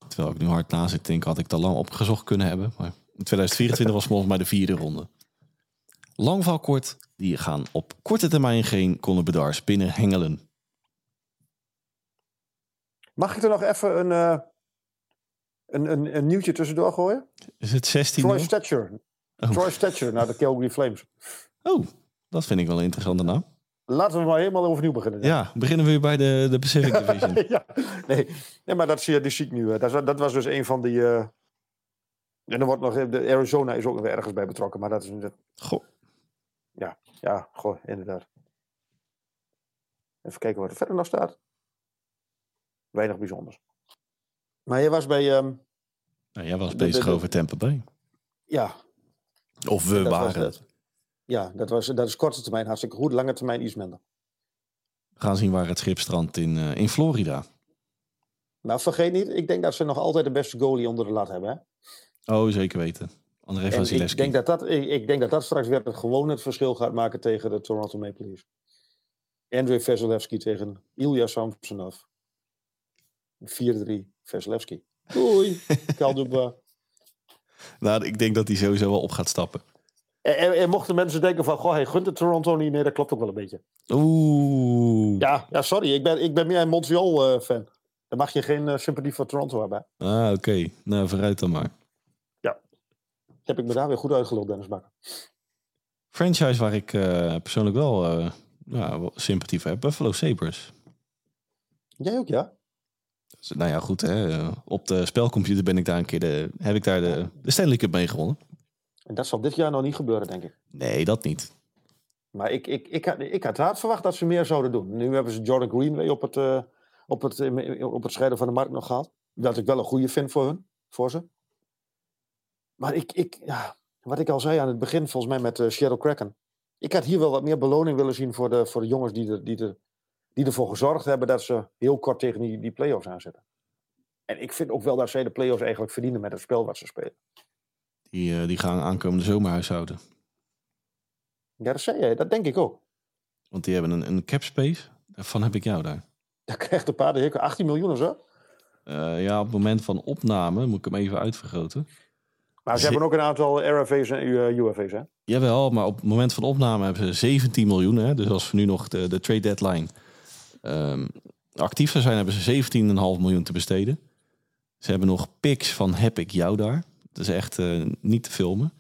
terwijl ik nu hard na zit, denk had ik dat lang opgezocht kunnen hebben. Maar 2024 was volgens mij de vierde ronde. Lang val kort, die gaan op korte termijn geen Conor Bedars binnen hengelen. Mag ik er nog even een, uh, een, een, een nieuwtje tussendoor gooien? Is het 16? Troy Stetcher. Oh. Troy Stetcher naar de Calgary Flames. Oh, dat vind ik wel een interessante naam. Laten we maar helemaal overnieuw beginnen. Ja, beginnen we weer bij de, de Pacific Division. ja, nee. nee, maar dat, zie, die zie ik nu. Dat, dat was dus een van die... Uh... En er wordt nog... De Arizona is ook nog ergens bij betrokken, maar dat is... Goh. Ja, ja, goh, inderdaad. Even kijken wat er verder nog staat. Weinig bijzonders. Maar je was bij... Um, nou, jij was bezig over Tampa Bay. Ja. Of we waren. ja, dat, was, dat is korte termijn hartstikke goed. Lange termijn iets minder. We gaan zien waar het schip strandt in, eh, in Florida. Nou, vergeet niet, ik denk dat ze nog altijd de beste goalie onder de lat hebben. Hè? Oh, zeker weten. André En ik denk, dat dat, ik, ik denk dat dat straks weer het gewoon het verschil gaat maken tegen de Toronto Maple Leafs. Andrei Vasilevski tegen Ilya Samsonov. 4-3 Vasilevski. Doei, Kalduba. Nou, ik denk dat hij sowieso wel op gaat stappen. En, en, en mochten mensen denken van, goh, hij gunt de Toronto niet. Nee, dat klopt ook wel een beetje. Oeh. Ja, ja sorry, ik ben, ik ben meer een Montreal-fan. Dan mag je geen eh, sympathie voor Toronto hebben. Ah, oké. Nou, vooruit dan maar. Heb ik me daar weer goed uitgeluld, Dennis Bakker. Franchise waar ik eh, persoonlijk wel, ja, wel sympathie voor heb. Buffalo Sabres. Jij ook, ja? Dus, nou ja, goed. Hè. eh, Op de spelcomputer ben ik daar een keer de, heb ik daar de, de Stanley Cup mee gewonnen. En dat zal dit jaar nog niet gebeuren, denk ik. Nee, dat niet. Maar ik, ik, ik, had, ik had verwacht dat ze meer zouden doen. Nu hebben ze Jordan Greenway op het, op het, op het scheiden van de markt nog gehad. Dat ik wel een goede vind voor, hun, voor ze. Maar ik, ik, ja, wat ik al zei aan het begin, volgens mij met uh, Shadow Kraken. Ik had hier wel wat meer beloning willen zien voor de, voor de jongens die, er, die, er, die ervoor gezorgd hebben dat ze heel kort tegen die, die play-offs aanzetten. En ik vind ook wel dat zij de play-offs eigenlijk verdienen met het spel wat ze spelen. Die, eh, die gaan aankomende zomer huishouden. Ja, dat zei jij. Dat denk ik ook. Want die hebben een, een cap space. Daarvan heb ik jou daar. Daar krijgt de paardenhekken 18 miljoen of zo. Eh, ja, op het moment van opname moet ik hem even uitvergroten. Maar ze hebben ook een aantal RFA's en uh, UFA's, hè? Jawel, maar op het moment van opname hebben ze 17 miljoen. Hè? Dus als we nu nog de, de trade deadline ehm, actief zou zijn, hebben ze 17,5 miljoen te besteden. Ze hebben nog picks van heb ik jou daar. Dat is echt eh, niet te filmen.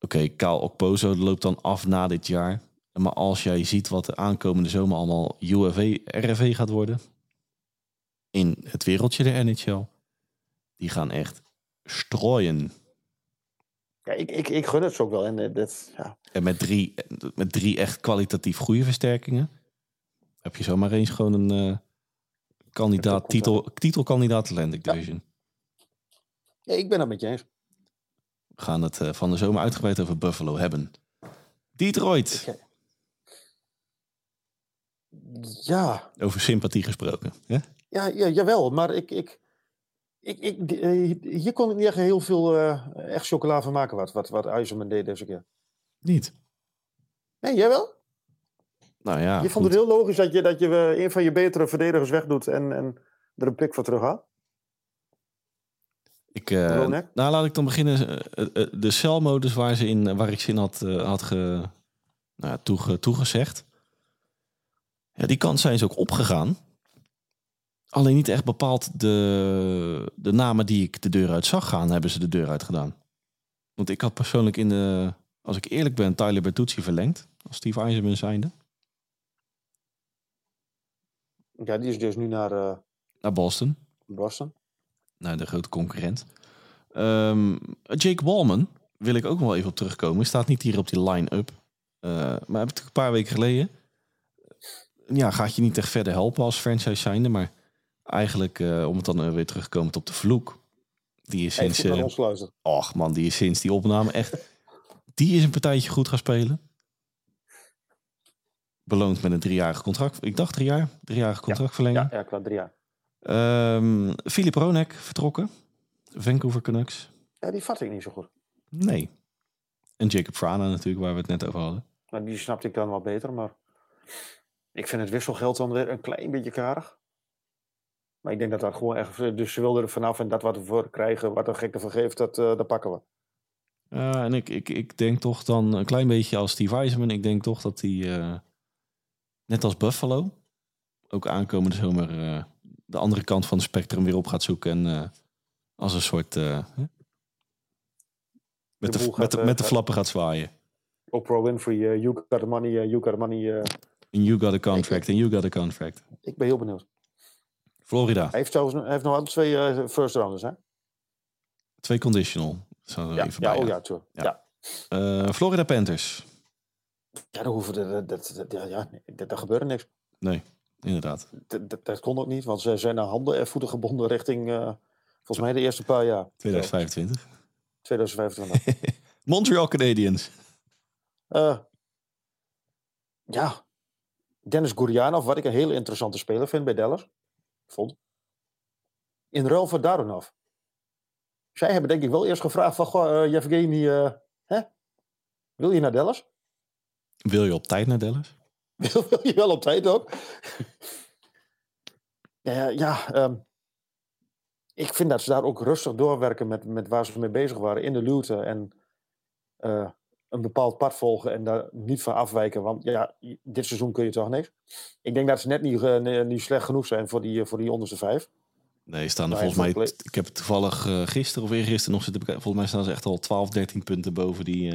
Oké, Kaal Okpozo loopt dan af na dit jaar. Maar als jij ziet wat de aankomende zomer allemaal UFA, RFV gaat worden. In het wereldje de NHL. Die gaan echt strooien. Ja, ik, ik, ik gun het ze ook wel. En eh, dat, ja. En met drie, met drie echt kwalitatief goede versterkingen. Heb je zomaar eens gewoon een eh, kandidaat, titel, titelkandidaat Atlantic Ja. Division. ja, ik ben het met je eens. We gaan het eh, van de zomer uitgebreid over Buffalo hebben. Detroit, Ja, over sympathie gesproken. hè? ja, ja jawel. Maar ik, ik, ik, ik, eh, hier kon ik niet echt heel veel eh, echt chocola van maken. Wat, wat, wat IJzerman deed deze keer. Niet. Nee, jij wel? Nou ja, je vond goed. het heel logisch dat je, dat je eh, een van je betere verdedigers wegdoet en, en er een pik voor terug haalt? Ik, eh, nou, laat ik dan beginnen. de celmodus waar, ze in, waar ik ze in had, eh, had ge, nou, ja, toege, toegezegd. Ja, die kant zijn ze ook opgegaan. Alleen niet echt bepaald de, de namen die ik de deur uit zag gaan, hebben ze de deur uit gedaan. Want ik had persoonlijk in de, als ik eerlijk ben, Tyler Bertuzzi verlengd. Als Steve Eisenman zijnde. Ja, die is dus nu naar eh, Naar Boston. Boston. naar de grote concurrent. Ehm, Jake Wallman wil ik ook nog wel even op terugkomen. Staat niet hier op die line-up. Eh, maar heb ik een paar weken geleden. Ja, gaat je niet echt verder helpen als franchise zijnde. Maar eigenlijk, eh, om het dan eh, weer terug te komen op de vloek. Die is sinds... eh, luisteren. Och man, die is sinds die opname echt... Die is een partijtje goed gaan spelen. Beloond met een driejarig contract. Ik dacht drie jaar. Driejarig contractverlenging. Ja, ja, qua drie jaar. Ehm Philip Ronek vertrokken. Vancouver Canucks. Ja, die vat ik niet zo goed. Nee. En Jacob Frana natuurlijk, waar we het net over hadden. Maar die snapte ik dan wel beter. Maar ik vind het wisselgeld dan weer een klein beetje karig. Maar ik denk dat dat gewoon echt... Dus ze wilden er vanaf en dat wat we voor krijgen, wat een gek ervoor geeft, dat, eh, dat pakken we. Ja, en ik, ik, ik denk toch dan een klein beetje als Steve Eisenman. Ik denk toch dat hij, eh, net als Buffalo, ook aankomende zomer de andere kant van het spectrum weer op gaat zoeken. En als een soort... met, De met, de, met de flappen gaat zwaaien. Oprah Winfrey, you got the money, you got the money. En you got a contract, en you got a contract. ik ben heel benieuwd. Florida, Hij heeft, zelfs, hij heeft nog altijd twee eh, first rounders, hè? twee conditional. Zou er Ja, even ja, bij oh ja, tuurlijk. Ja. Ja. Eh, Florida Panthers. Ja, hoeven de, dat, dat, dat- ja, dat, daar gebeurde niks. Nee, inderdaad. Dat, dat, kon ook niet, want ze zijn naar handen en voeten gebonden richting, eh, volgens mij, de eerste paar jaar. 2025. 2025. Montreal Canadiens. Eh, ja, Dennis Gurianov, wat ik een hele interessante speler vind bij Dallas. Vond. In ruil voor Daronov. Zij hebben denk ik wel eerst gevraagd van, goh, uh, Yevgeny, uh, hè? wil je naar Dallas? Wil je op tijd naar Dallas? wil, wil je wel op tijd ook? ja, ja um, ik vind dat ze daar ook rustig doorwerken met, met waar ze mee bezig waren in de luwte. En uh, een bepaald pad volgen en daar niet van afwijken. Want ja, dit seizoen kun je toch niks. Ik denk dat ze net niet, uh, niet slecht genoeg zijn voor die, voor die onderste vijf. Nee, staan er volgens mij. Ik heb het toevallig uh, gisteren of eergisteren nog zitten Volgens mij staan ze echt al 12, 13 punten boven die.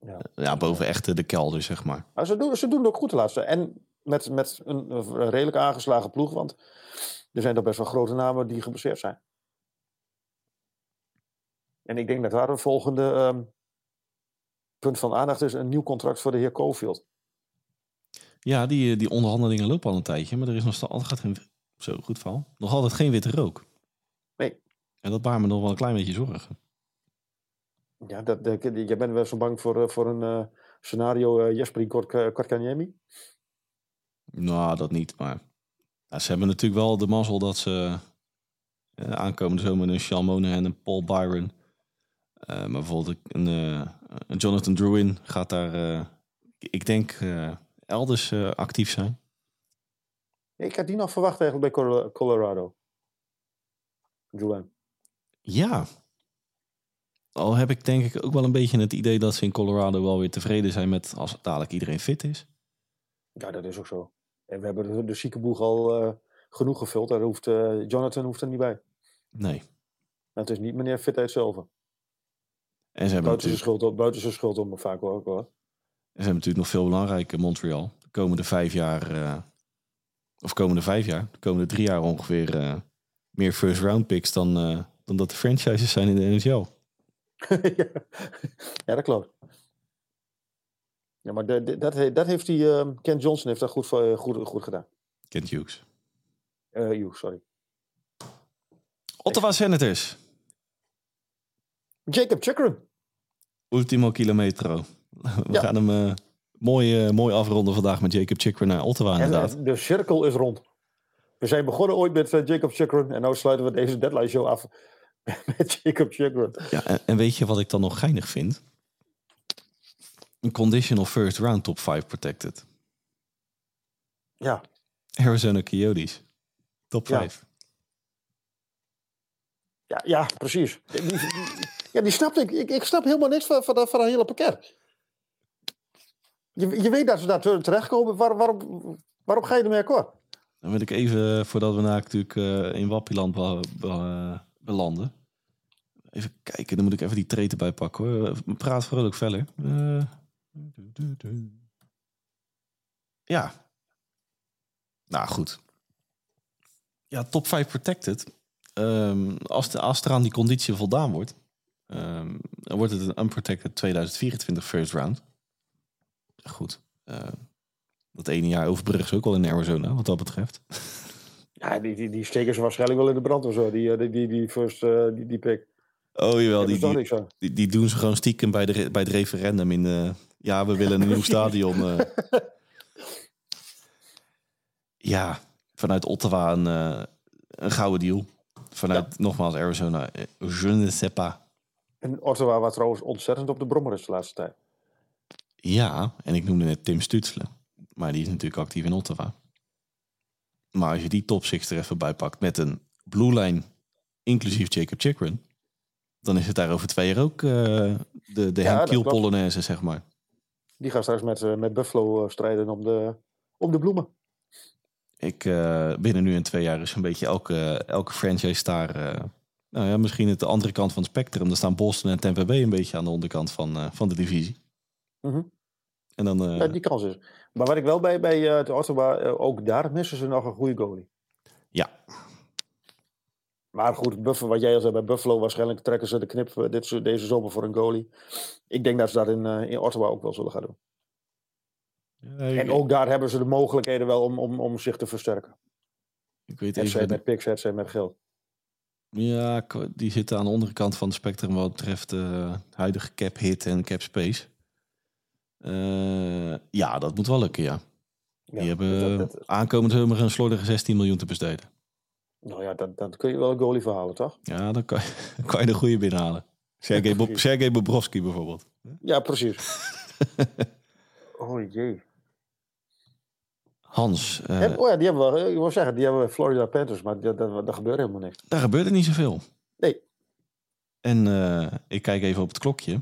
Ja. ja. boven echt de kelder, zeg maar. maar ze, doen, ze doen het ook goed de laatste. En met, met een, een redelijk aangeslagen ploeg. Want er zijn toch best wel grote namen die gebaseerd zijn. En ik denk dat daar een volgende um, punt van aandacht is: een nieuw contract voor de heer Cofield. Ja, die, die onderhandelingen lopen al een tijdje, maar er is nog altijd geen. Zo, goed val. Nog altijd geen witte rook. Nee. En dat baart me nog wel een klein beetje zorgen. Ja, dat, dat, jij bent wel zo bang voor, uh, voor een uh, scenario uh, Jesper Kortkaniemi? Nou, dat niet. Maar ze hebben natuurlijk wel de mazzel dat ze aankomende zomer een Sean en een Paul Byron maar bijvoorbeeld een, uh, een, Jonathan Druin gaat daar, uh, ik denk, elders actief zijn. Ik had die nog verwacht eigenlijk bij Colorado. Druin. Ja. Al heb ik denk ik ook wel een beetje het idee dat ze in Colorado wel weer tevreden zijn met als dadelijk iedereen fit is. Ja, dat is ook zo. En we hebben de, de ziekenboeg al genoeg gevuld. Daar hoeft, Jonathan hoeft er niet bij. Nee. Het is niet meneer Fitheid zelf. En ze hebben buiten, zijn schuld, buiten zijn schuld om vaak ook hoor. En ze hebben natuurlijk nog veel belangrijker Montreal. De komende vijf jaar, uh, of komende vijf jaar, de komende drie jaar ongeveer uh, meer first round picks dan, uh, dan dat de franchises zijn in de NHL. ja. dat klopt. Ja, maar dat, dat, dat heeft die, uh, Ken Johnson heeft dat goed, goed, goed gedaan. Ken Hughes. Hughes, sorry. Ottawa Senators. Jacob Chikrin. Ultimo kilometro. We gaan hem uh, mooi, uh, mooi afronden vandaag met Jacob Chikrin naar Ottawa inderdaad. En, de cirkel is rond. We zijn begonnen ooit met uh, Jacob Chikrin en nu sluiten we deze deadline show af met Jacob Chikrin. Ja, en, en, weet je wat ik dan nog geinig vind? Een conditional first round top 5 protected. Ja. Arizona Coyotes. Top 5. Ja, ja, precies. Die, snapte ik. ik. Ik snap helemaal niks van, van, van dat hele pakket. Je, je weet dat ze daar terechtkomen. Waar, waarom, waarom ga je ermee akkoord? Dan wil ik even, voordat we natuurlijk uh, in Wappiland be, belanden. Even kijken, dan moet ik even die treten erbij pakken hoor. Praat vrolijk verder. Uh, ja. Nou goed. Ja, top 5 protected. Um, als, de, als er aan die conditie voldaan wordt, um, dan wordt het een unprotected 2024 first round. Goed. Uh, dat ene jaar overbruggen ze ook wel in Arizona, wat dat betreft. Ja, die, die, die steken ze waarschijnlijk wel in de brand of zo, die, die, die, die first uh, die, die pick. Oh jawel, die, die, die, die, doen ze gewoon stiekem bij, de, bij het referendum in... Uh, ja, we willen een nieuw stadion. Ja, vanuit Ottawa een, een gouden deal. Vanuit, nogmaals, Arizona. Je ne sais pas. En Ottawa was trouwens ontzettend op de brommer is de laatste tijd. Ja, en ik noemde net Tim Stutzelen. Maar die is natuurlijk actief in Ottawa. Maar als je die top er even bij pakt met een blue line, inclusief Jacob Chikrin, dan is het daar over twee jaar ook uh, de, de ja, Polonaise, zeg maar. Die gaat straks met, uh, met Buffalo uh, strijden om de, om de bloemen. Ik, uh, binnen nu en twee jaar is een beetje elke, elke franchise daar. Uh, nou ja, misschien het de andere kant van het spectrum. Daar staan Boston en Tampa Bay een beetje aan de onderkant van, uh, van de divisie. Mm -hmm. En dan, ja, die kans is. Maar wat ik wel bij, bij de Ottawa, ook daar missen ze nog een goede goalie. Ja. Maar goed, Buffalo, wat jij al zei bij Buffalo, waarschijnlijk trekken ze de knip dit, deze zomer voor een goalie. Ik denk dat ze dat in, in Ottawa ook wel zullen gaan doen. Ja, en ook daar hebben ze de mogelijkheden wel om, om, om zich te versterken. Ik weet even... met picks, het met geld. Ja, die zitten aan de andere kant van het spectrum wat betreft uh, huidige cap hit en cap space. Uh, ja, dat moet wel lukken, ja. Ja, Die hebben eh, dat- dat- aankomend zomer een slordige 16 miljoen te besteden. nou ja, dat, dat kun je wel een goalie verhalen, toch? Ja, dan kan je, dan kan je de goede binnenhalen. Sergej, Bob. Sergej Bobrovski bijvoorbeeld. Ja, precies. oh jee. Hans, eh, En- oh ja, die hebben we, ik wil zeggen, die hebben we Florida Panthers, maar dat, gebeurt helemaal niks. daar gebeurde niet zoveel. Nee. En eh, ik kijk even op het klokje.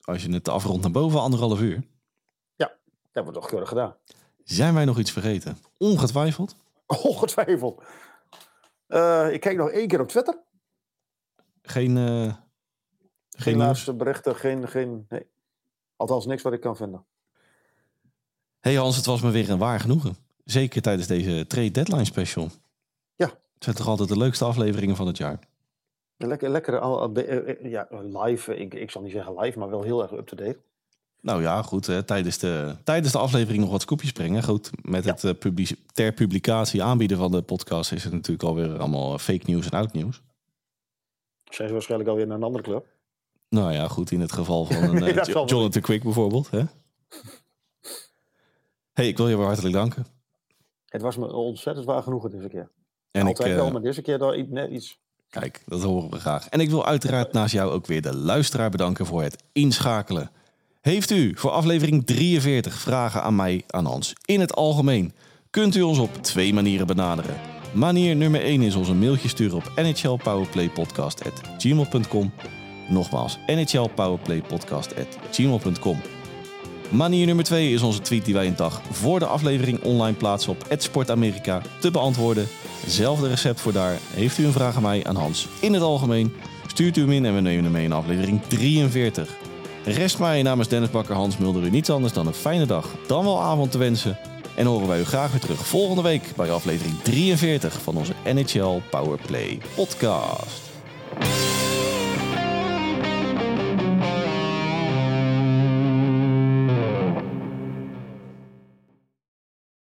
Als je het afrondt naar boven, anderhalf uur. Dat hebben we toch keurig gedaan. Zijn wij nog iets vergeten? Ongetwijfeld. Ongetwijfeld. Eh, ik kijk nog één keer op Twitter. Geen, eh, Geen, geen laatste berichten, geen, geen, nee. Althans, niks wat ik kan vinden. Hey Hans, het was me weer een waar genoegen. Zeker tijdens deze trade deadline special. Ja. Het zijn toch altijd de leukste afleveringen van het jaar. Lekker, lekker eh, eh, ja, live. Ik, ik zal niet zeggen live, maar wel heel erg up-to-date. Nou ja, goed. Hè, tijdens, de, tijdens de aflevering nog wat scoopjes brengen. Goed, met het publi- ter publicatie aanbieden van de podcast is het natuurlijk alweer allemaal fake nieuws en oud nieuws. Zijn ze waarschijnlijk alweer naar een andere club. Nou ja, goed, in het geval van een, wel. Jonathan Quick bijvoorbeeld. Hè? Hey, ik wil je weer hartelijk danken. Het was me ontzettend waar genoegen deze keer. En ik, Altijd eh, wel, maar deze keer dan net iets. Kijk, dat horen we graag. En ik wil uiteraard naast jou ook weer de luisteraar bedanken voor het inschakelen. Heeft u voor aflevering 43 vragen aan mij, aan Hans, in het algemeen, kunt u ons op twee manieren benaderen. Manier nummer 1 is ons een mailtje sturen op nhlpowerplaypodcast.gmail.com. Nogmaals, nhlpowerplaypodcast.gmail.com. Manier nummer 2 is onze tweet die wij een dag voor de aflevering online plaatsen op @sportamerika te beantwoorden. Zelfde recept voor daar. Heeft u een vraag aan mij, aan Hans, in het algemeen, stuurt u hem in en we nemen hem mee in aflevering 43. Rest mij namens Dennis Bakker, Hans Mulder u niets anders dan een fijne dag, dan wel avond te wensen. En horen wij u graag weer terug volgende week bij aflevering 43 van onze NHL Powerplay podcast.